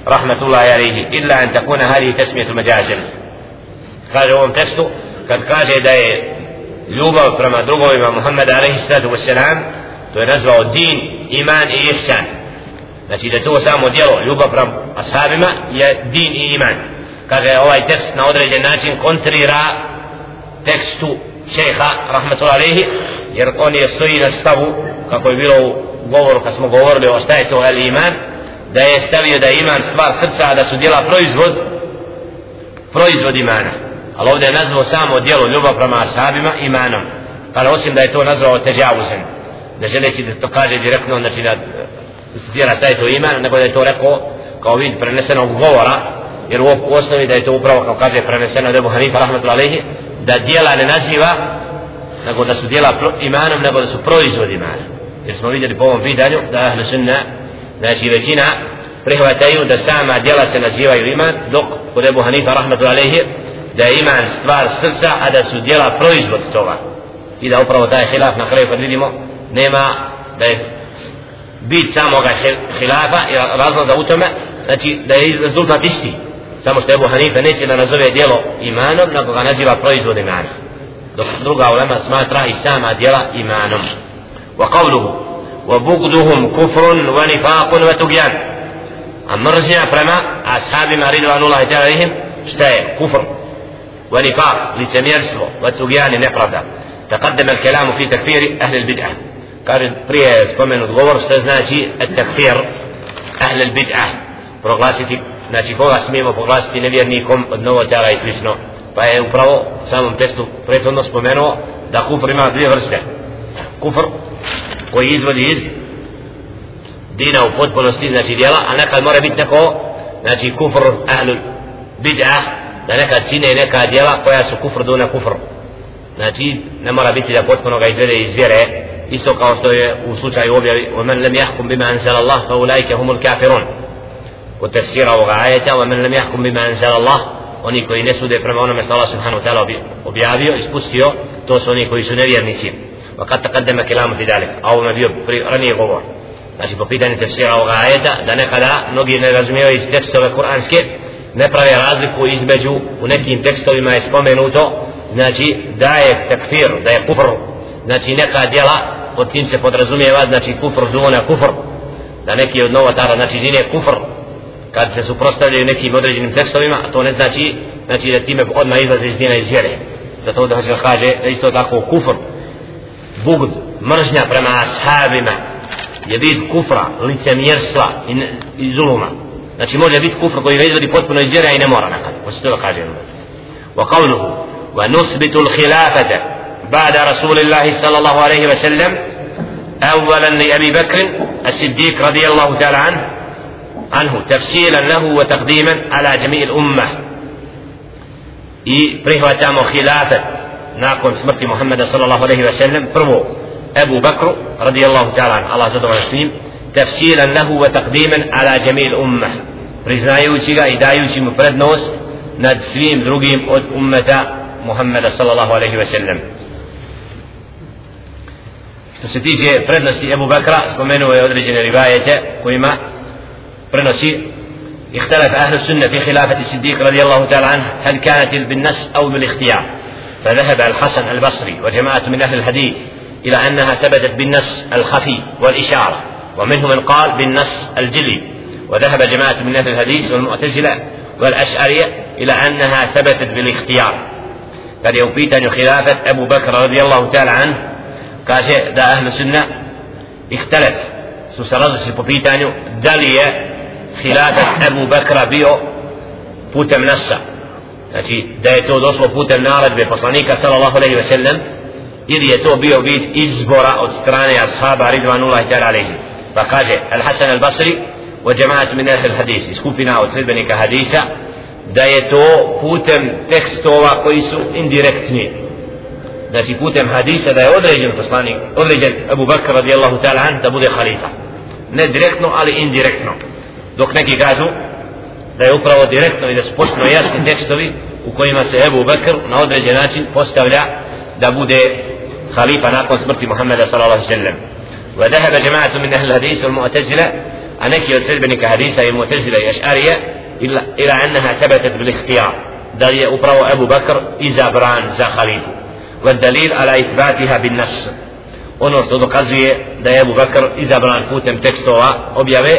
رحمة الله عليه إلا أن تكون هذه تسمية مجازم قال هو تكستو kad kaže da je ljubav prema drugovima Muhammeda alaihi sallatu iman i ihsan znači da to samo djelo ljubav prema ashabima je din i iman. Kaže ovaj tekst na određen način kontrira tekstu šeha rahmatullahi alaihi jer on je stoji na stavu kako je bilo u govoru kad smo govorili o šta je to el iman da je stavio da je iman stvar srca da su djela proizvod proizvod imana. Ali ovdje je nazvao samo djelo ljubav prema ashabima imanom. Pa osim da je to nazvao teđavuzen ne želeći da to kaže direktno znači da citira šta je to ime, nego da je to rekao kao vid prenesenog govora jer u osnovi da je to upravo kao kaže preneseno od Ebu Hanifa rahmatullahi da djela ne naziva nego da su djela imanom nego da su proizvod imana. Jer smo vidjeli po ovom pitanju da ahle sunna znači većina prihvataju da sama djela se nazivaju iman dok kod Ebu Hanifa rahmatullahi da je iman stvar srca a da su djela proizvod toga. I da upravo taj hilaf na kraju kad vidimo nema da je bit samoga hilafa i razloga u tome znači da je rezultat isti samo što Ebu Hanife neće da nazove djelo imanom nego ga naziva proizvod imana dok druga ulema smatra i sama djela imanom wa qavluhu wa bugduhum kufrun wa nifaqun wa tugjan a mržnja prema ashabima ridvanullahi ta'ala ihim šta je kufr wa nifaq licemjerstvo wa tugjan nepravda تقدم الكلام في تكفير أهل البدعة قال prije spomenut govor što znači التكفير أهل البدعة proglasiti znači koga smijemo proglasiti nevjernikom od novotara i slično pa je upravo u samom testu prethodno spomenuo da kufr ima dvije vrste kufr koji izvodi iz dina u potpunosti znači djela a nekad mora biti neko znači kufr ahlul bid'a da nekad čine neka djela koja su kufr duna kufr znači ne mora biti da potpuno ga izvede iz vjere isto kao što je u slučaju objavi ومن لم يحكم بما أنزل الله فأولئك هم الكافرون kod tefsira ovoga ajeta man lam yahkum bima anzala Allah oni koji ne sude prema onome što Allah subhanahu wa ta'ala objavio ispustio to su oni koji su nevjernici kad taqaddama kalamu fi dalik a ovo je bio ranije govor znači po pitanju tefsira ovoga ajeta da nekada mnogi ne razumijevaju iz tekstove kuranske ne prave razliku između u nekim tekstovima je spomenuto znači da je takfir da je kufr znači neka djela pod tim se podrazumijeva znači kufr duna kufr. Da neki od novotara znači dine kufr. Kad se suprostavljaju nekim određenim tekstovima a to ne znači znači da time odmah izlaze iz dina iz vjere. Zato da se kaže da isto tako kufr bugd mržnja prema ashabima je vid kufra licemjerstva i, i zuluma. Znači može biti kufr koji ga izvodi potpuno iz vjere i ne mora nakon. Ko se to kaže wa qavluhu wa nusbitu khilafata بعد رسول الله صلى الله عليه وسلم أولا لأبي بكر الصديق رضي الله تعالى عنه عنه تفسيرا له وتقديما على جميع الأمة. إبرهوة خلافة ناقل سمرت محمد صلى الله عليه وسلم برمو أبو بكر رضي الله تعالى عنه الله سبحانه وتعالى تفسيرا له وتقديما على جميع الأمة رزنايوشيغا إدايوشي مفرد نوس نادسليم درقيم أد أمة محمد صلى الله عليه وسلم što se tiče prednosti Ebu Bakra spomenuo je određene rivajete kojima برنسي اختلف أهل السنة في خلافة الصديق رضي الله تعالى عنه هل كانت بالنص أو بالاختيار فذهب الحسن البصري وجماعة من أهل الحديث إلى أنها ثبتت بالنص الخفي والإشارة ومنهم من قال بالنص الجلي وذهب جماعة من أهل الحديث والمعتزلة والأشعرية إلى أنها ثبتت بالاختيار يوفيت خلافة أبو بكر رضي الله تعالى عنه كاشي دا أهل السنة اختلف سوسرز po pitanju da li je hilafet Ebu Bekra bio putem nasa znači da je to došlo putem naredbe poslanika sallallahu alaihi ve sellem ili je to bio vid izbora od strane ashaba ridvanullahi ta'ala alaihi pa kaže Al-Hasan al-Basri wa jamaat min ahli al-hadis skupina od sledbenika hadisa da je to putem tekstova koji su indirektni znači putem hadisa da je određen poslanik određen Abu Bakr radijallahu ta'ala an da bude halifa ne direktno ali indirektno dok neki kažu da je upravo direktno i da su potpuno jasni tekstovi u kojima se Ebu Bekr na određen način postavlja da bude khalifa nakon smrti Muhammeda sallallahu sallam وذهب جماعة من أهل الحديث والمعتزلة عن أكي وسلبنك حديثة المعتزلة الأشعرية إلى أنها ثبتت بالاختيار دليل أبرو أبو بكر إذا بران za خليفة والدليل على إثباتها بالنص. ono što dokazuje da je Abu Bakr izabran putem tekstova objave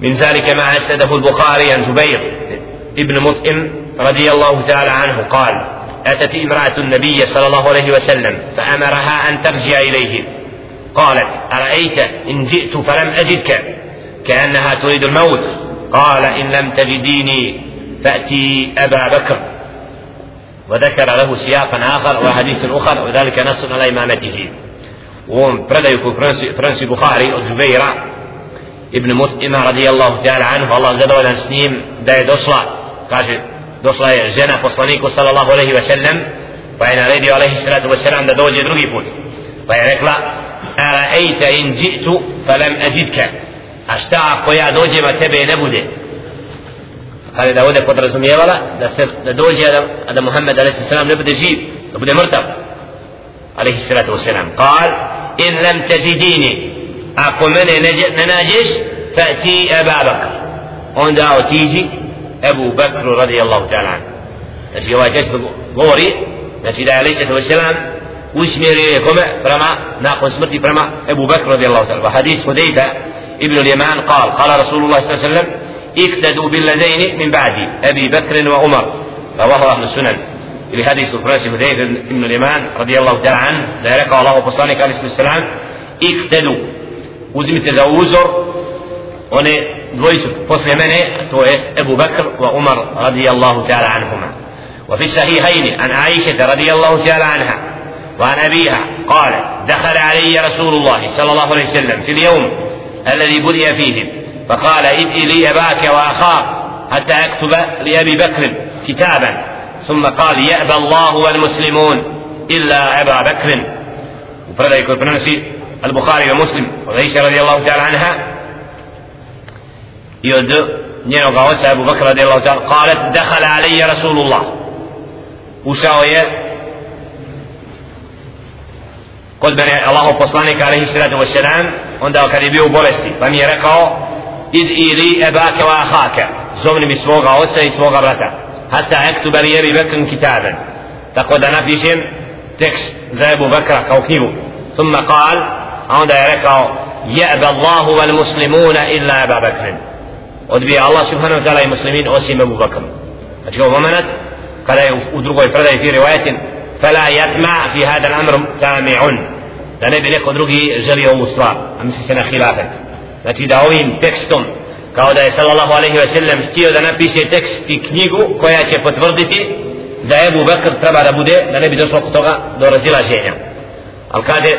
من ذلك ما أسنده البخاري عن جبير ابن مطعم رضي الله تعالى عنه قال أتت امرأة النبي صلى الله عليه وسلم فأمرها أن ترجع إليه. قالت أرأيت إن جئت فلم أجدك؟ كأنها تريد الموت. قال إن لم تجديني فأتي أبا بكر. وذكر له سياقا آخر وحديث أخر وذلك نص على إمامته. وهم فرنسي بخاري الزبيرة ابن مسلم رضي الله تعالى عنه والله زدوا لنسنيم داي دوصلا قال دوصلا جنة فصلانيك صلى الله عليه وسلم فإن ردي عليه الصلاة والسلام دا دوجي درغي فوت فإن أرأيت إن جئت فلم أجدك أشتاع قويا دوجي ما تبي نبوده kaže da ovdje podrazumijevala da se da dođe da, da Muhammed alaihi sallam ne bude živ da bude mrtav alaihi salatu wa sallam قال in lam tajidini ako mene ne nađeš fa'ti Aba Bakr onda otiđi Ebu Bakru radijallahu ta'ala znači ovaj tekst govori znači da je alaihi salatu wa sallam usmjerio je kome prema nakon smrti prema Ebu Bakr radijallahu ta'ala hadis Hudejta ibn al-Yaman قال قال رسول الله صلى الله اقتدوا بالذين من بعدي أبي بكر وعمر رواه أهل السنن ili hadis u prenosi Hudejf ibn Liman radijallahu ta'ala an da je rekao Allahu poslanik alaihi sallam iktedu uzmite za uzor one dvojicu posle mene to jest Ebu Bakr wa Umar radijallahu ta'ala anhuma وفي الصحيحين عن عائشة رضي الله تعالى عنها وعن أبيها قال دخل علي رسول الله صلى الله عليه وسلم في اليوم الذي بدأ فيه فقال ادعي لي أباك وأخاك حتى أكتب لأبي بكر كتابا. ثم قال يأبى الله والمسلمون إلا أبا بكر. وفرد يكون البخاري ومسلم وعائشة رضي الله تعالى عنها. يد نينو قاوسة أبو بكر رضي الله تعالى قالت دخل علي رسول الله. وشاوية. قل بني الله poslanik عليه الصلاة والسلام. u bolesti pa mi je rekao id ili ebake wa ahaka zovni mi svoga oca i svoga brata حتى أكتب لأبي بكر كتابا تقول أنا في شيء تكست زي أبو بكر كو كيبو ثم قال عند يركع يأبى الله والمسلمون إلا أبا بكر odbija Allah subhanahu wa ta'ala i muslimin osim Abu Bakr znači ovo moment kada je u drugoj predaji fi rivajetin fala yatma fi hada al-amr tami'un da ne bi neko drugi želio ovu stvar a misli se na hilafet znači da ovim tekstom kao da je sallallahu alaihi ve sellem htio da napiše tekst i knjigu koja će potvrditi da Ebu Bekr treba da bude da ne bi došlo kod toga do razilaženja. Ali kaže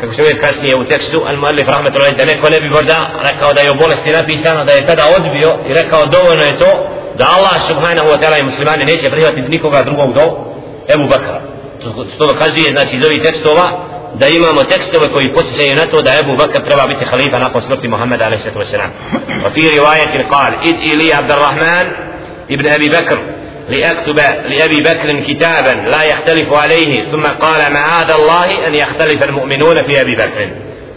kako se uvijek kasnije u tekstu al muallif rahmetullahi da neko ne bi možda rekao da je o bolesti napisano da je tada odbio i rekao dovoljno je to da Allah subhanahu wa ta'ala i muslimani neće prihvatiti nikoga drugog do Ebu Bekra. To, to dokazuje znači iz ovih tekstova da imamo tekstove koji posjećaju na to da Ebu Bakr treba biti halifa nakon smrti Muhammeda a.s. وفي رواية قال إذ إلي عبد الرحمن ابن أبي بكر لأكتب لأبي بكر كتابا لا يختلف عليه ثم قال معاذ الله أن يختلف المؤمنون في أبي بكر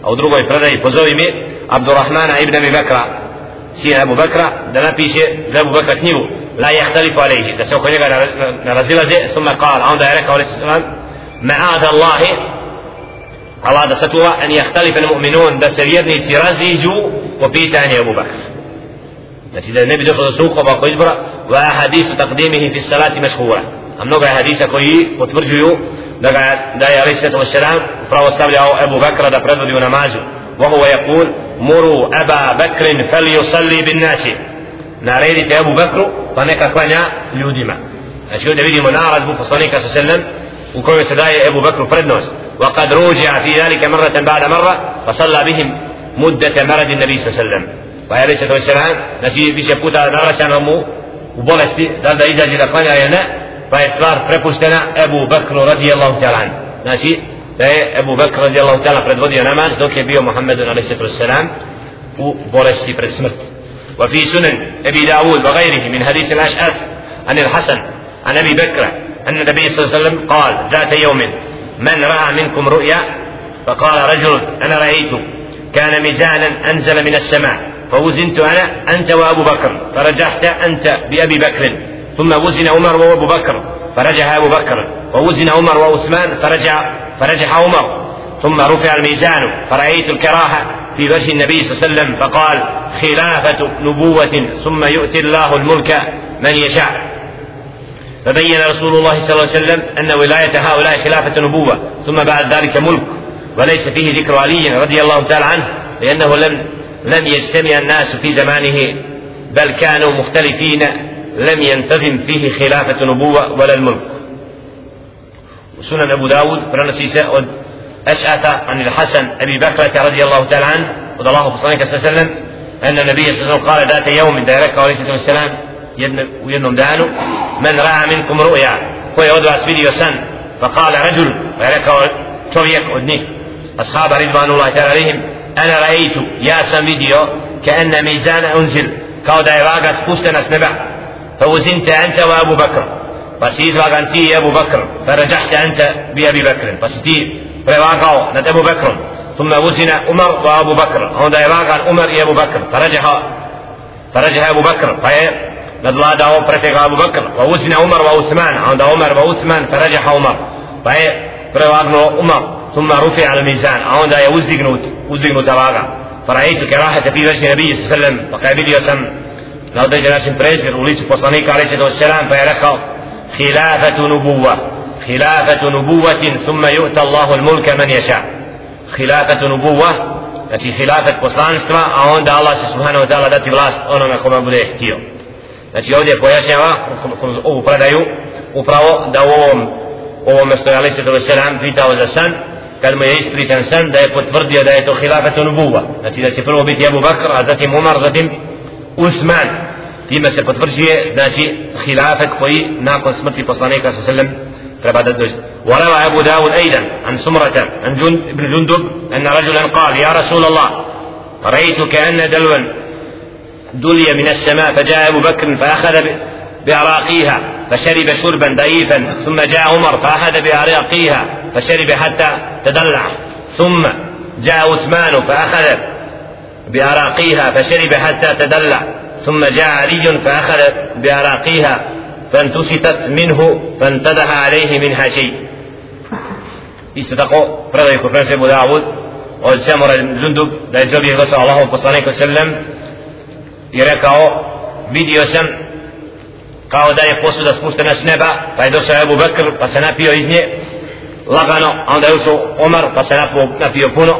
أو دروغو يفردي فزوي عبد الرحمن ابن أبي بكر سين أبو بكر دنا بيشي أبو بكر تنيو لا يختلف عليه ده سوف نرزل ثم قال عند ذلك معاذ الله Allah da sačuva en jahtalife mu'minun da se vjernici raziđu po pitanju Abu Bakr znači da ne bi došlo do sukoba oko izbora va hadisu takdimihi fi salati mešhura a mnoga je hadisa koji potvrđuju da, ga, da je alaih sallatu wasalam upravo stavljao Abu Bakra da predvodi u namazu وهو يقول مروا أبا بكر فليصلي بالناس naredite Abu Bakru pa neka klanja ljudima znači ovdje vidimo naradbu poslanika sa sallam u kojoj se daje Abu Bakru prednost وقد روجع في ذلك مرة بعد مرة فصلى بهم مدة مرض النبي صلى الله عليه وسلم وعليه الصلاة والسلام نسي بيش puta naglašano mu u bolesti da da izađe da klanja ili ne pa je stvar prepuštena Ebu Bakru radijallahu ta'ala znači da je Ebu Bakr radijallahu ta'ala predvodio namaz dok je bio Muhammedu alaihi sallatu wassalam u bolesti pred smrt وفي سنن أبي داود وغيره من حديث الأشعث عن الحسن عن أبي بكر أن النبي صلى الله عليه وسلم قال ذات يوم من رأى منكم رؤيا؟ فقال رجل أنا رأيت. كان ميزانا أنزل من السماء. فوزنت أنا أنت وأبو بكر. فرجحت أنت بأبي بكر. ثم وزن عمر وأبو بكر. فرجح أبو بكر. ووزن عمر وعثمان فرجع فرجح عمر. ثم رفع الميزان. فرأيت الكراهة في وجه النبي صلى الله عليه وسلم. فقال خلافة نبوة ثم يؤتي الله الملك من يشاء. فبين رسول الله صلى الله عليه وسلم أن ولاية هؤلاء خلافة نبوة ثم بعد ذلك ملك وليس فيه ذكر علي رضي الله تعالى عنه لأنه لم لم يجتمع الناس في زمانه بل كانوا مختلفين لم ينتظم فيه خلافة نبوة ولا الملك. وسنن أبو داود فرنسي od أشعث عن الحسن أبي بكرة رضي الله تعالى عنه وضى الله صلى الله عليه وسلم أن النبي صلى الله عليه وسلم قال ذات يوم دائرك عليه الصلاة والسلام u jednom danu men ra'a minkum ru'ya ko je od vas vidio san pa kala rajul pa je rekao čovjek od njih ashaba ridvanullahi ta'ala alihim ana ra'aytu ja sam vidio ka anna mizana unzil kao da je vaga spuštena s neba fa uzinta anta wa Abu Bakr pa si izvagan ti i Abu Bakr fa rađahta anta bi Abi Bakr pa si ti prevagao nad Abu Bakrom ثم وزن عمر وابو بكر هذا يراغان عمر يا ابو بكر فرجح فرجح ابو بكر فهي wa uzina Umar wa Usman a onda Umar wa Usman farajaha Umar pa je prevagnuo Umar ثم رفع على الميزان je uzdignut uzdignuta vaga فرأيت كراهة في وجه النبي صلى الله عليه وسلم فقابل sam na određen način prezir u licu poslanika عليه الصلاة والسلام pa je rekao خلافة نبوة خلافة نبوة ثم يؤتى الله الملك من يشاء خلافة نبوة znači hilafet poslanstva, a onda Allah se subhanahu wa ta'ala dati vlast onome kome bude htio. Znači ovdje pojašnjava kroz ovu predaju upravo da u ovom ovome što je Ali Sveto Veselam pitao za san kad mu je ispričan san da je potvrdio da je to hilafet nubuva znači da će prvo biti Abu Bakr a zatim Umar zatim Usman time se potvrđuje znači hilafet koji nakon smrti poslanika sa selem treba da dođe وروى أبو داود أيضا عن سمرة عن جند ابن جندب أن رجلا قال يا رسول الله رأيت كأن دلوا دلي من السماء فجاء أبو بكر فأخذ بأراقيها فشرب شربا ضعيفا ثم جاء عمر فأخذ بأراقيها فشرب حتى تدلع. ثم جاء عثمان فأخذ بأراقيها فشرب حتى تدلع. ثم جاء علي فأخذ بأراقيها فانتستت منه فانتدح عليه منها شيء. Isto tako predaju kod prenosi Abu Dawud od je čovjek došao Allahu poslaniku sallam i rekao vidio sam kao da je posuda spuštena s neba pa je došao Abu Bekr pa se napio iz nje lagano a onda je ušao Omar pa se napio, napio puno.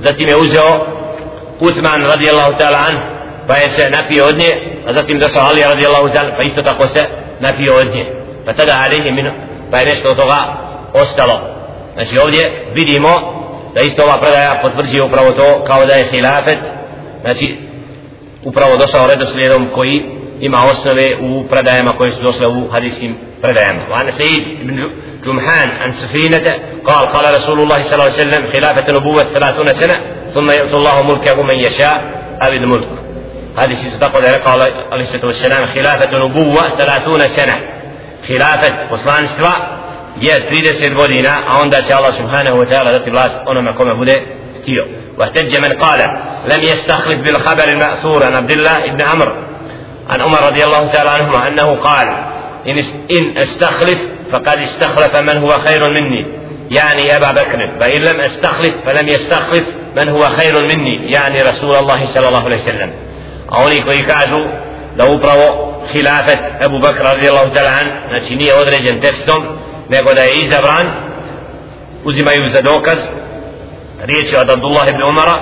Zatim je uzeo Uthman radijallahu ta'ala an pa je se napio od nje a zatim došao Ali radijallahu ta'ala pa isto tako se napio od nje. Pa tada alihi minu pa je nešto od toga ostalo. Znači ovdje vidimo da isto ova predaja potvrđuje upravo to kao da je hilafet. Znači upravo došao redoslijedom koji ima osnove u predajama koje su došle u hadijskim predajama. وعن سيد بن جمحان عن سفينة قال قال رسول الله صلى الله عليه وسلم خلافة نبوة ثلاثون سنة ثم يؤتي الله ملكه من يشاء أبي الملك هذه شيء تقول قال عليه الصلاة والسلام خلافة نبوة ثلاثون سنة خلافة وصلان استواء je 30 godina, a onda će Allah subhanahu wa ta'ala dati vlast onome kome bude. واحتج من قال لم يستخلف بالخبر المأثور عن عبد الله بن عمرو عن عمر رضي الله تعالى عنهما أنه قال إن أستخلف فقد استخلف من هو خير مني. يعني أبا بكر فإن لم أستخلف فلم يستخلف من هو خير مني. يعني رسول الله صلى الله عليه وسلم. أولي كوي كازو لو برو خلافة أبو بكر رضي الله تعالى عنه nije određen tekstom nego da je izabran uzimaju za dokaz riječ od Abdullah ibn Umara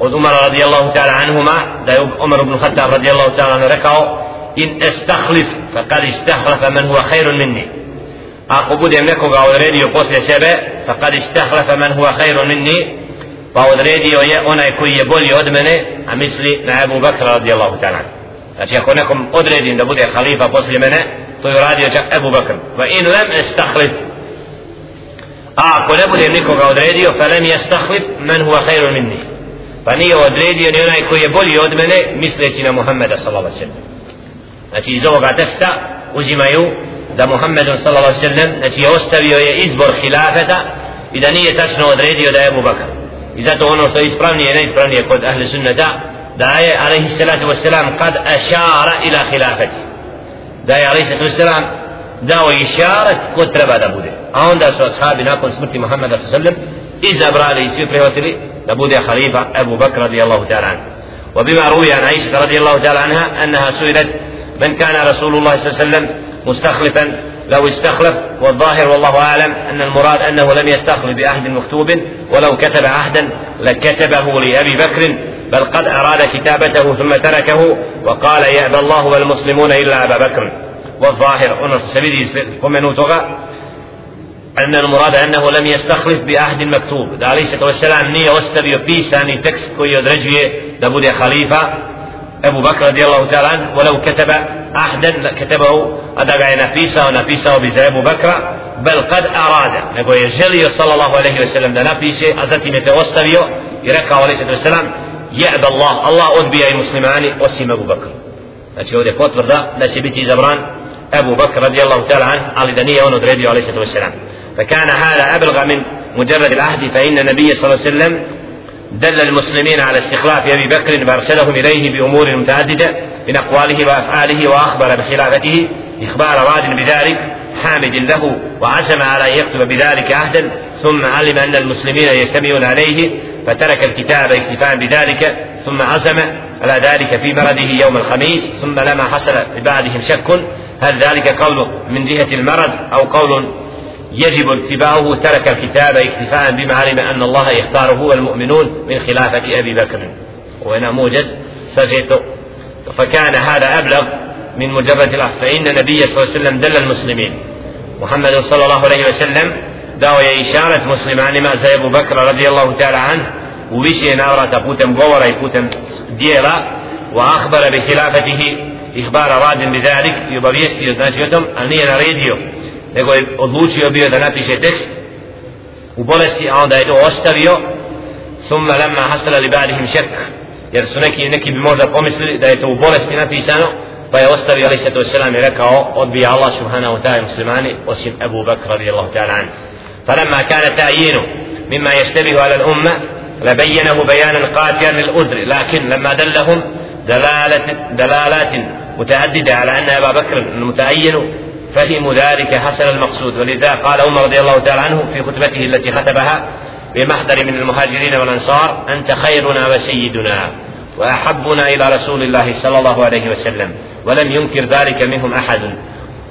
od Umara radijallahu ta'ala anhuma da je Umar ibn Khattab radijallahu ta'ala rekao in estahlif faqad istahlafa man huwa khairun minni ako budem nekoga odredio posle sebe faqad istahlafa man huwa khairun minni pa odredio je onaj koji je bolji od mene a misli na Abu Bakr radijallahu ta'ala znači ako nekom odredim da bude halifa posle mene to je uradio čak Abu Bakr va in lam estahlif a ako ne budem nikoga odredio fa lam yastahlif man huwa khairun minni pa nije odredio ni onaj koji je bolji od mene misleći na Muhammeda sallallahu sellem znači iz ovoga teksta uzimaju da Muhammed sallallahu sellem znači ostavio je izbor hilafeta i da nije tačno odredio da je Abu Bakr i zato ono što je ispravnije neispravnije kod ahli sunnata da je alejhi salatu vesselam kad ashara ila khilafati da je alejhi salatu vesselam dao išaret ko treba da bude a onda su ashabi nakon smrti Muhammeda sallam izabrali i svi prihvatili da bude halifa Abu Bakr radijallahu ta'ala وبما روي عن عائشة رضي الله تعالى عنها أنها سئلت من كان رسول الله صلى الله عليه وسلم مستخلفا لو استخلف والظاهر والله أعلم أن المراد أنه لم يستخلف بعهد مكتوب ولو كتب عهدا لكتبه لأبي بكر بل قد أراد كتابته ثم تركه وقال يأبى الله والمسلمون إلا أبا بكر والظاهر أن سبيل قمنوتها أن المراد أنه لم يستخلف بأحد مكتوب. ده عليه الصلاة والسلام نية واستبيو بيساني تكس كوي يدرجي دبودي خليفة أبو بكر رضي الله تعالى ولو كتب أحدا كتبه أدب عين فيسا ونفيسا وبزر أبو بكر. بل قد أراد. نبو يجلي صلى الله عليه وسلم ده نفيسة أزاتي نتوستبيو يركع عليه الصلاة والسلام. يعد الله. الله أدبي أي مسلماني وسيم أبو بكر. znači ovdje potvrda da će biti izabran Ebu Bakr radijallahu ta'ala an, ali da nije on odredio alaihi sallatu wasalam. فكان هذا أبلغ من مجرد العهد فإن النبي صلى الله عليه وسلم دل المسلمين على استخلاف أبي بكر فأرسلهم إليه بأمور متعددة من أقواله وأفعاله وأخبر بخلافته. إخبار راد بذلك حامد له وعزم على أن يكتب بذلك عهدا. ثم علم أن المسلمين يجتمعون عليه فترك الكتاب اكتفاء بذلك. ثم عزم على ذلك في مرضه يوم الخميس. ثم لما حصل لبعضهم شك هل ذلك قول من جهة المرض أو قول يجب اتباعه ترك الكتاب اكتفاء بما علم أن الله يختاره والمؤمنون من خلافة أبي بكر. وهنا موجز. سجيت فكان هذا أبلغ من مجرد الأخذ. فإن النبي صلى الله عليه وسلم دل المسلمين. محمد صلى الله عليه وسلم داوي إشارة مسلمان ما أبو بكر رضي الله تعالى عنه. وبشي نارة بوتم غورا يبوتم ديلا. وأخبر بخلافته إخبار راد بذلك. يبغيست يتناشيتم أني راديو. Nego je odlučio bio da napiše tekst u bolesti, a onda je to ostavio summa lamma hasala li ba'dihim šek jer su neki, neki bi možda pomislili da je to u bolesti napisano pa je ostavio ali se to selam i rekao odbija Allah subhanahu ta'ala muslimani osim Abu Bakr radijallahu ta'ala an فلما كان تعيينه مما يشتبه على الأمة لبينه بيانا قاطعا للأذر لكن لما دلهم دلالة دلالات متعددة على أن أبا بكر المتعين فهموا ذلك حسن المقصود. ولذا قال عمر رضي الله تعالى عنه في خطبته التي خطبها بمحضر من المهاجرين والأنصار أنت خيرنا وسيدنا وأحبنا إلى رسول الله صلى الله عليه وسلم ولم ينكر ذلك منهم أحد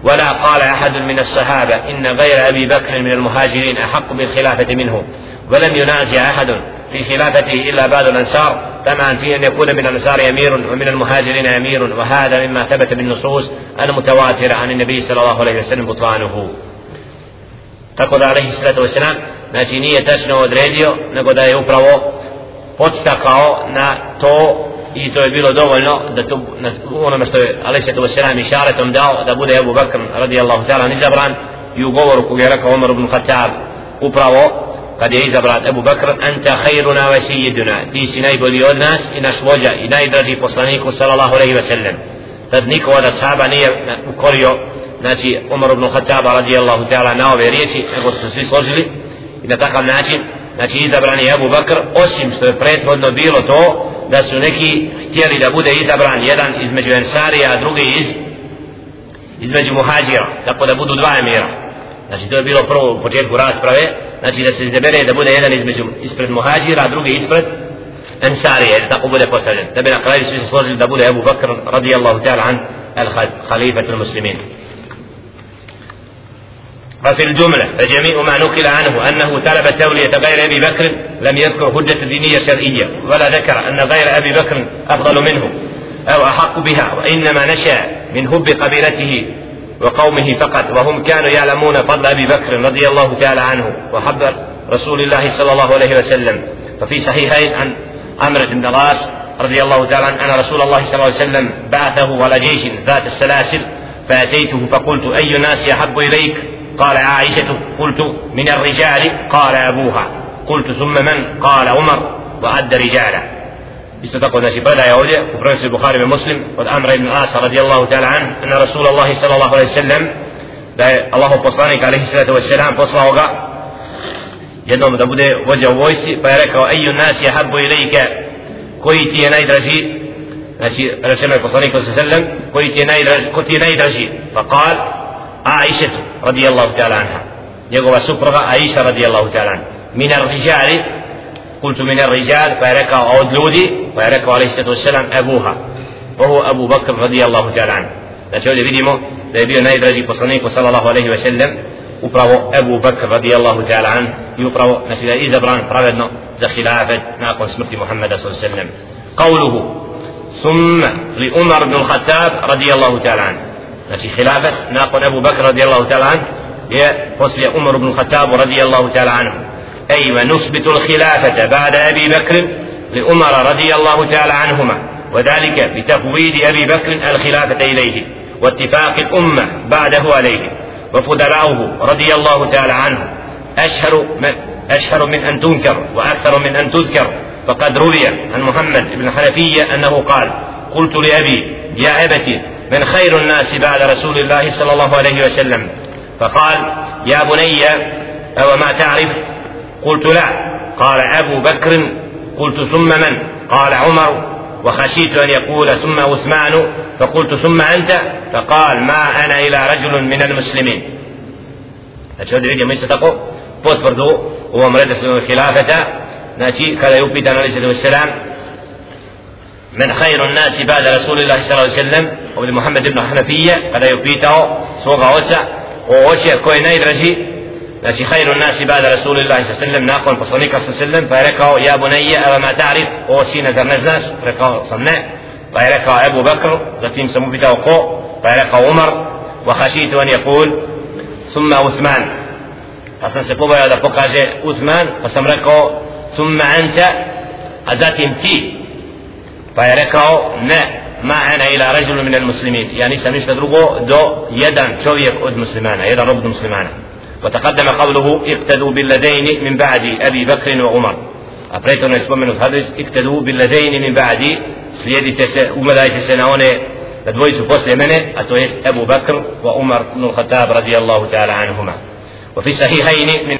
ولا قال أحد من الصحابة إن غير أبي بكر من المهاجرين أحق بالخلافة منه ولم ينازع أحد في خلافته إلا بعض الأنصار طمعا في أن يكون من الأنصار أمير ومن المهاجرين أمير وهذا مما ثبت بالنصوص المتواترة عن النبي صلى الله عليه وسلم بطلانه tako da alaihi salatu wasalam znači nije tačno odredio nego da je upravo podstakao na to i to je bilo dovoljno da to na onome što je alaihi salatu wasalam išaretom dao da bude Abu Bakr radijallahu ta'ala izabran i u govoru koga je rekao Umar ibn Khattab upravo kad je izabran Ebu Bakr anta khairuna wa sayyiduna. Ti si najbolji od nas i naš vođa i najdraži poslaniku sallallahu alejhi ve sellem tad niko od ashaba nije ukorio znači Umar ibn Khattab radijallahu ta'ala na ove riječi nego su svi složili. I na takav način znači izabran je Ebu Bakr osim što je prethodno bilo to da su neki htjeli da bude izabran jedan između Ensarija a drugi iz između Muhađira tako da budu dva emira. Znači to je bilo prvo u početku rasprave. Znači da se izabere da bude jedan između ispred muhađira a drugi ispred ensarije da tako bude postavljen da bi na kraju svi se složili da bude Abu Bakr radijallahu ta'ala an al khalifatu muslimin ففي الجملة فجميع ما نقل عنه أنه طلب تولية غير أبي بكر لم يذكر حجة دينية شرعية ولا ذكر أن غير أبي بكر أفضل منه أو أحق بها وإنما نشأ من حب قبيلته وقومه فقط وهم كانوا يعلمون فضل أبي بكر رضي الله تعالى عنه وحب رسول الله صلى الله عليه وسلم. ففي صحيحين عن عمرو بن دراس رضي الله تعالى عنه أن رسول الله صلى الله عليه وسلم بعثه على جيش ذات السلاسل فأتيته فقلت أي الناس أحب إليك؟ قال عائشة. قلت من الرجال؟ قال أبوها. قلت ثم من؟ قال عمر. وعد رجالا isto tako znači predaje ovdje u prenosu Buhari Muslim od Amra ibn Asa radijallahu ta'ala an anna Rasulullah sallallahu alaihi sallam da je Allahu poslanik alaihi sallatu wa sallam poslao ga jednom da bude vođa u vojci pa je rekao eju nas je habbu ilike koji ti je najdraži znači rečeno je poslanik sallallahu alaihi sallam koji ti je najdraži ko ti je najdraži pa kal Aisha radijallahu ta'ala anha njegova supruga Aisha radijallahu ta'ala anha min ar-rijali قلت من الرجال فيركع أود لودي فيركع عليه الصلاة والسلام أبوها وهو أبو بكر رضي الله تعالى عنه Znači ovdje vidimo da je bio najdraži poslanik sallallahu alaihi ve sellem upravo Ebu Bakr radijallahu ta'ala an i upravo znači da je izabran pravedno za hilafet nakon smrti Muhammeda sallallahu alaihi ve sellem قوله ثم لعمر بن الخطاب رضي الله تعالى عنه znači خلافة nakon بكر رضي الله تعالى عنه je poslije بن الخطاب رضي الله تعالى عنه أي ونثبت الخلافة بعد أبي بكر لعمر رضي الله تعالى عنهما وذلك بتفويض أبي بكر الخلافة إليه واتفاق الأمة بعده عليه وفدراؤه رضي الله تعالى عنه. أشهر من أشهر من أن تنكر وأكثر من أن تذكر. فقد روي عن محمد بن حنفية أنه قال قلت لأبي يا أبتي من خير الناس بعد رسول الله صلى الله عليه وسلم؟ فقال يا بني أو ما تعرف؟ قلت لا. قال أبو بكر قلت ثم من؟ قال عمر. وخشيت أن يقول ثم عثمان. فقلت ثم أنت؟ فقال ما أنا إلى رجل من المسلمين. أشهد أن يجب أن يستقوا فتفردوا هو مرد الخلافة. نأتي. كلا يبدأ عليه السلام من خير الناس بعد رسول الله صلى الله عليه وسلم. وبد محمد بن حنفية. كلا يبدأ سوغا وسع ووسع كوي نايد رجي znači رسول الله صلى الله عليه وسلم nakon poslanika عليه وسلم pa je rekao ja bunayya ava ma ta'rif o sine zar ne znaš rekao sam ne pa je rekao Ebu Bakr zatim sam upitao ko pa je rekao Umar وخشيت أن يقول ثم عثمان pa sam se pobojao da pokaže Usman pa sam rekao ثم أنت a zatim ti pa je rekao ne ma ana ila rajulu min al muslimin ja nisam ništa drugo do jedan čovjek od muslimana jedan rob od muslimana وتقدم قوله اقتدوا بالذين من بعد أبي بكر وعمر. أبريتون يسمون الحديث اقتدوا بالذين من بعد سيدي أمدا يتسنون لدويس فصل منه أتويس أبو بكر وعمر بن الخطاب رضي الله تعالى عنهما وفي الصحيحين من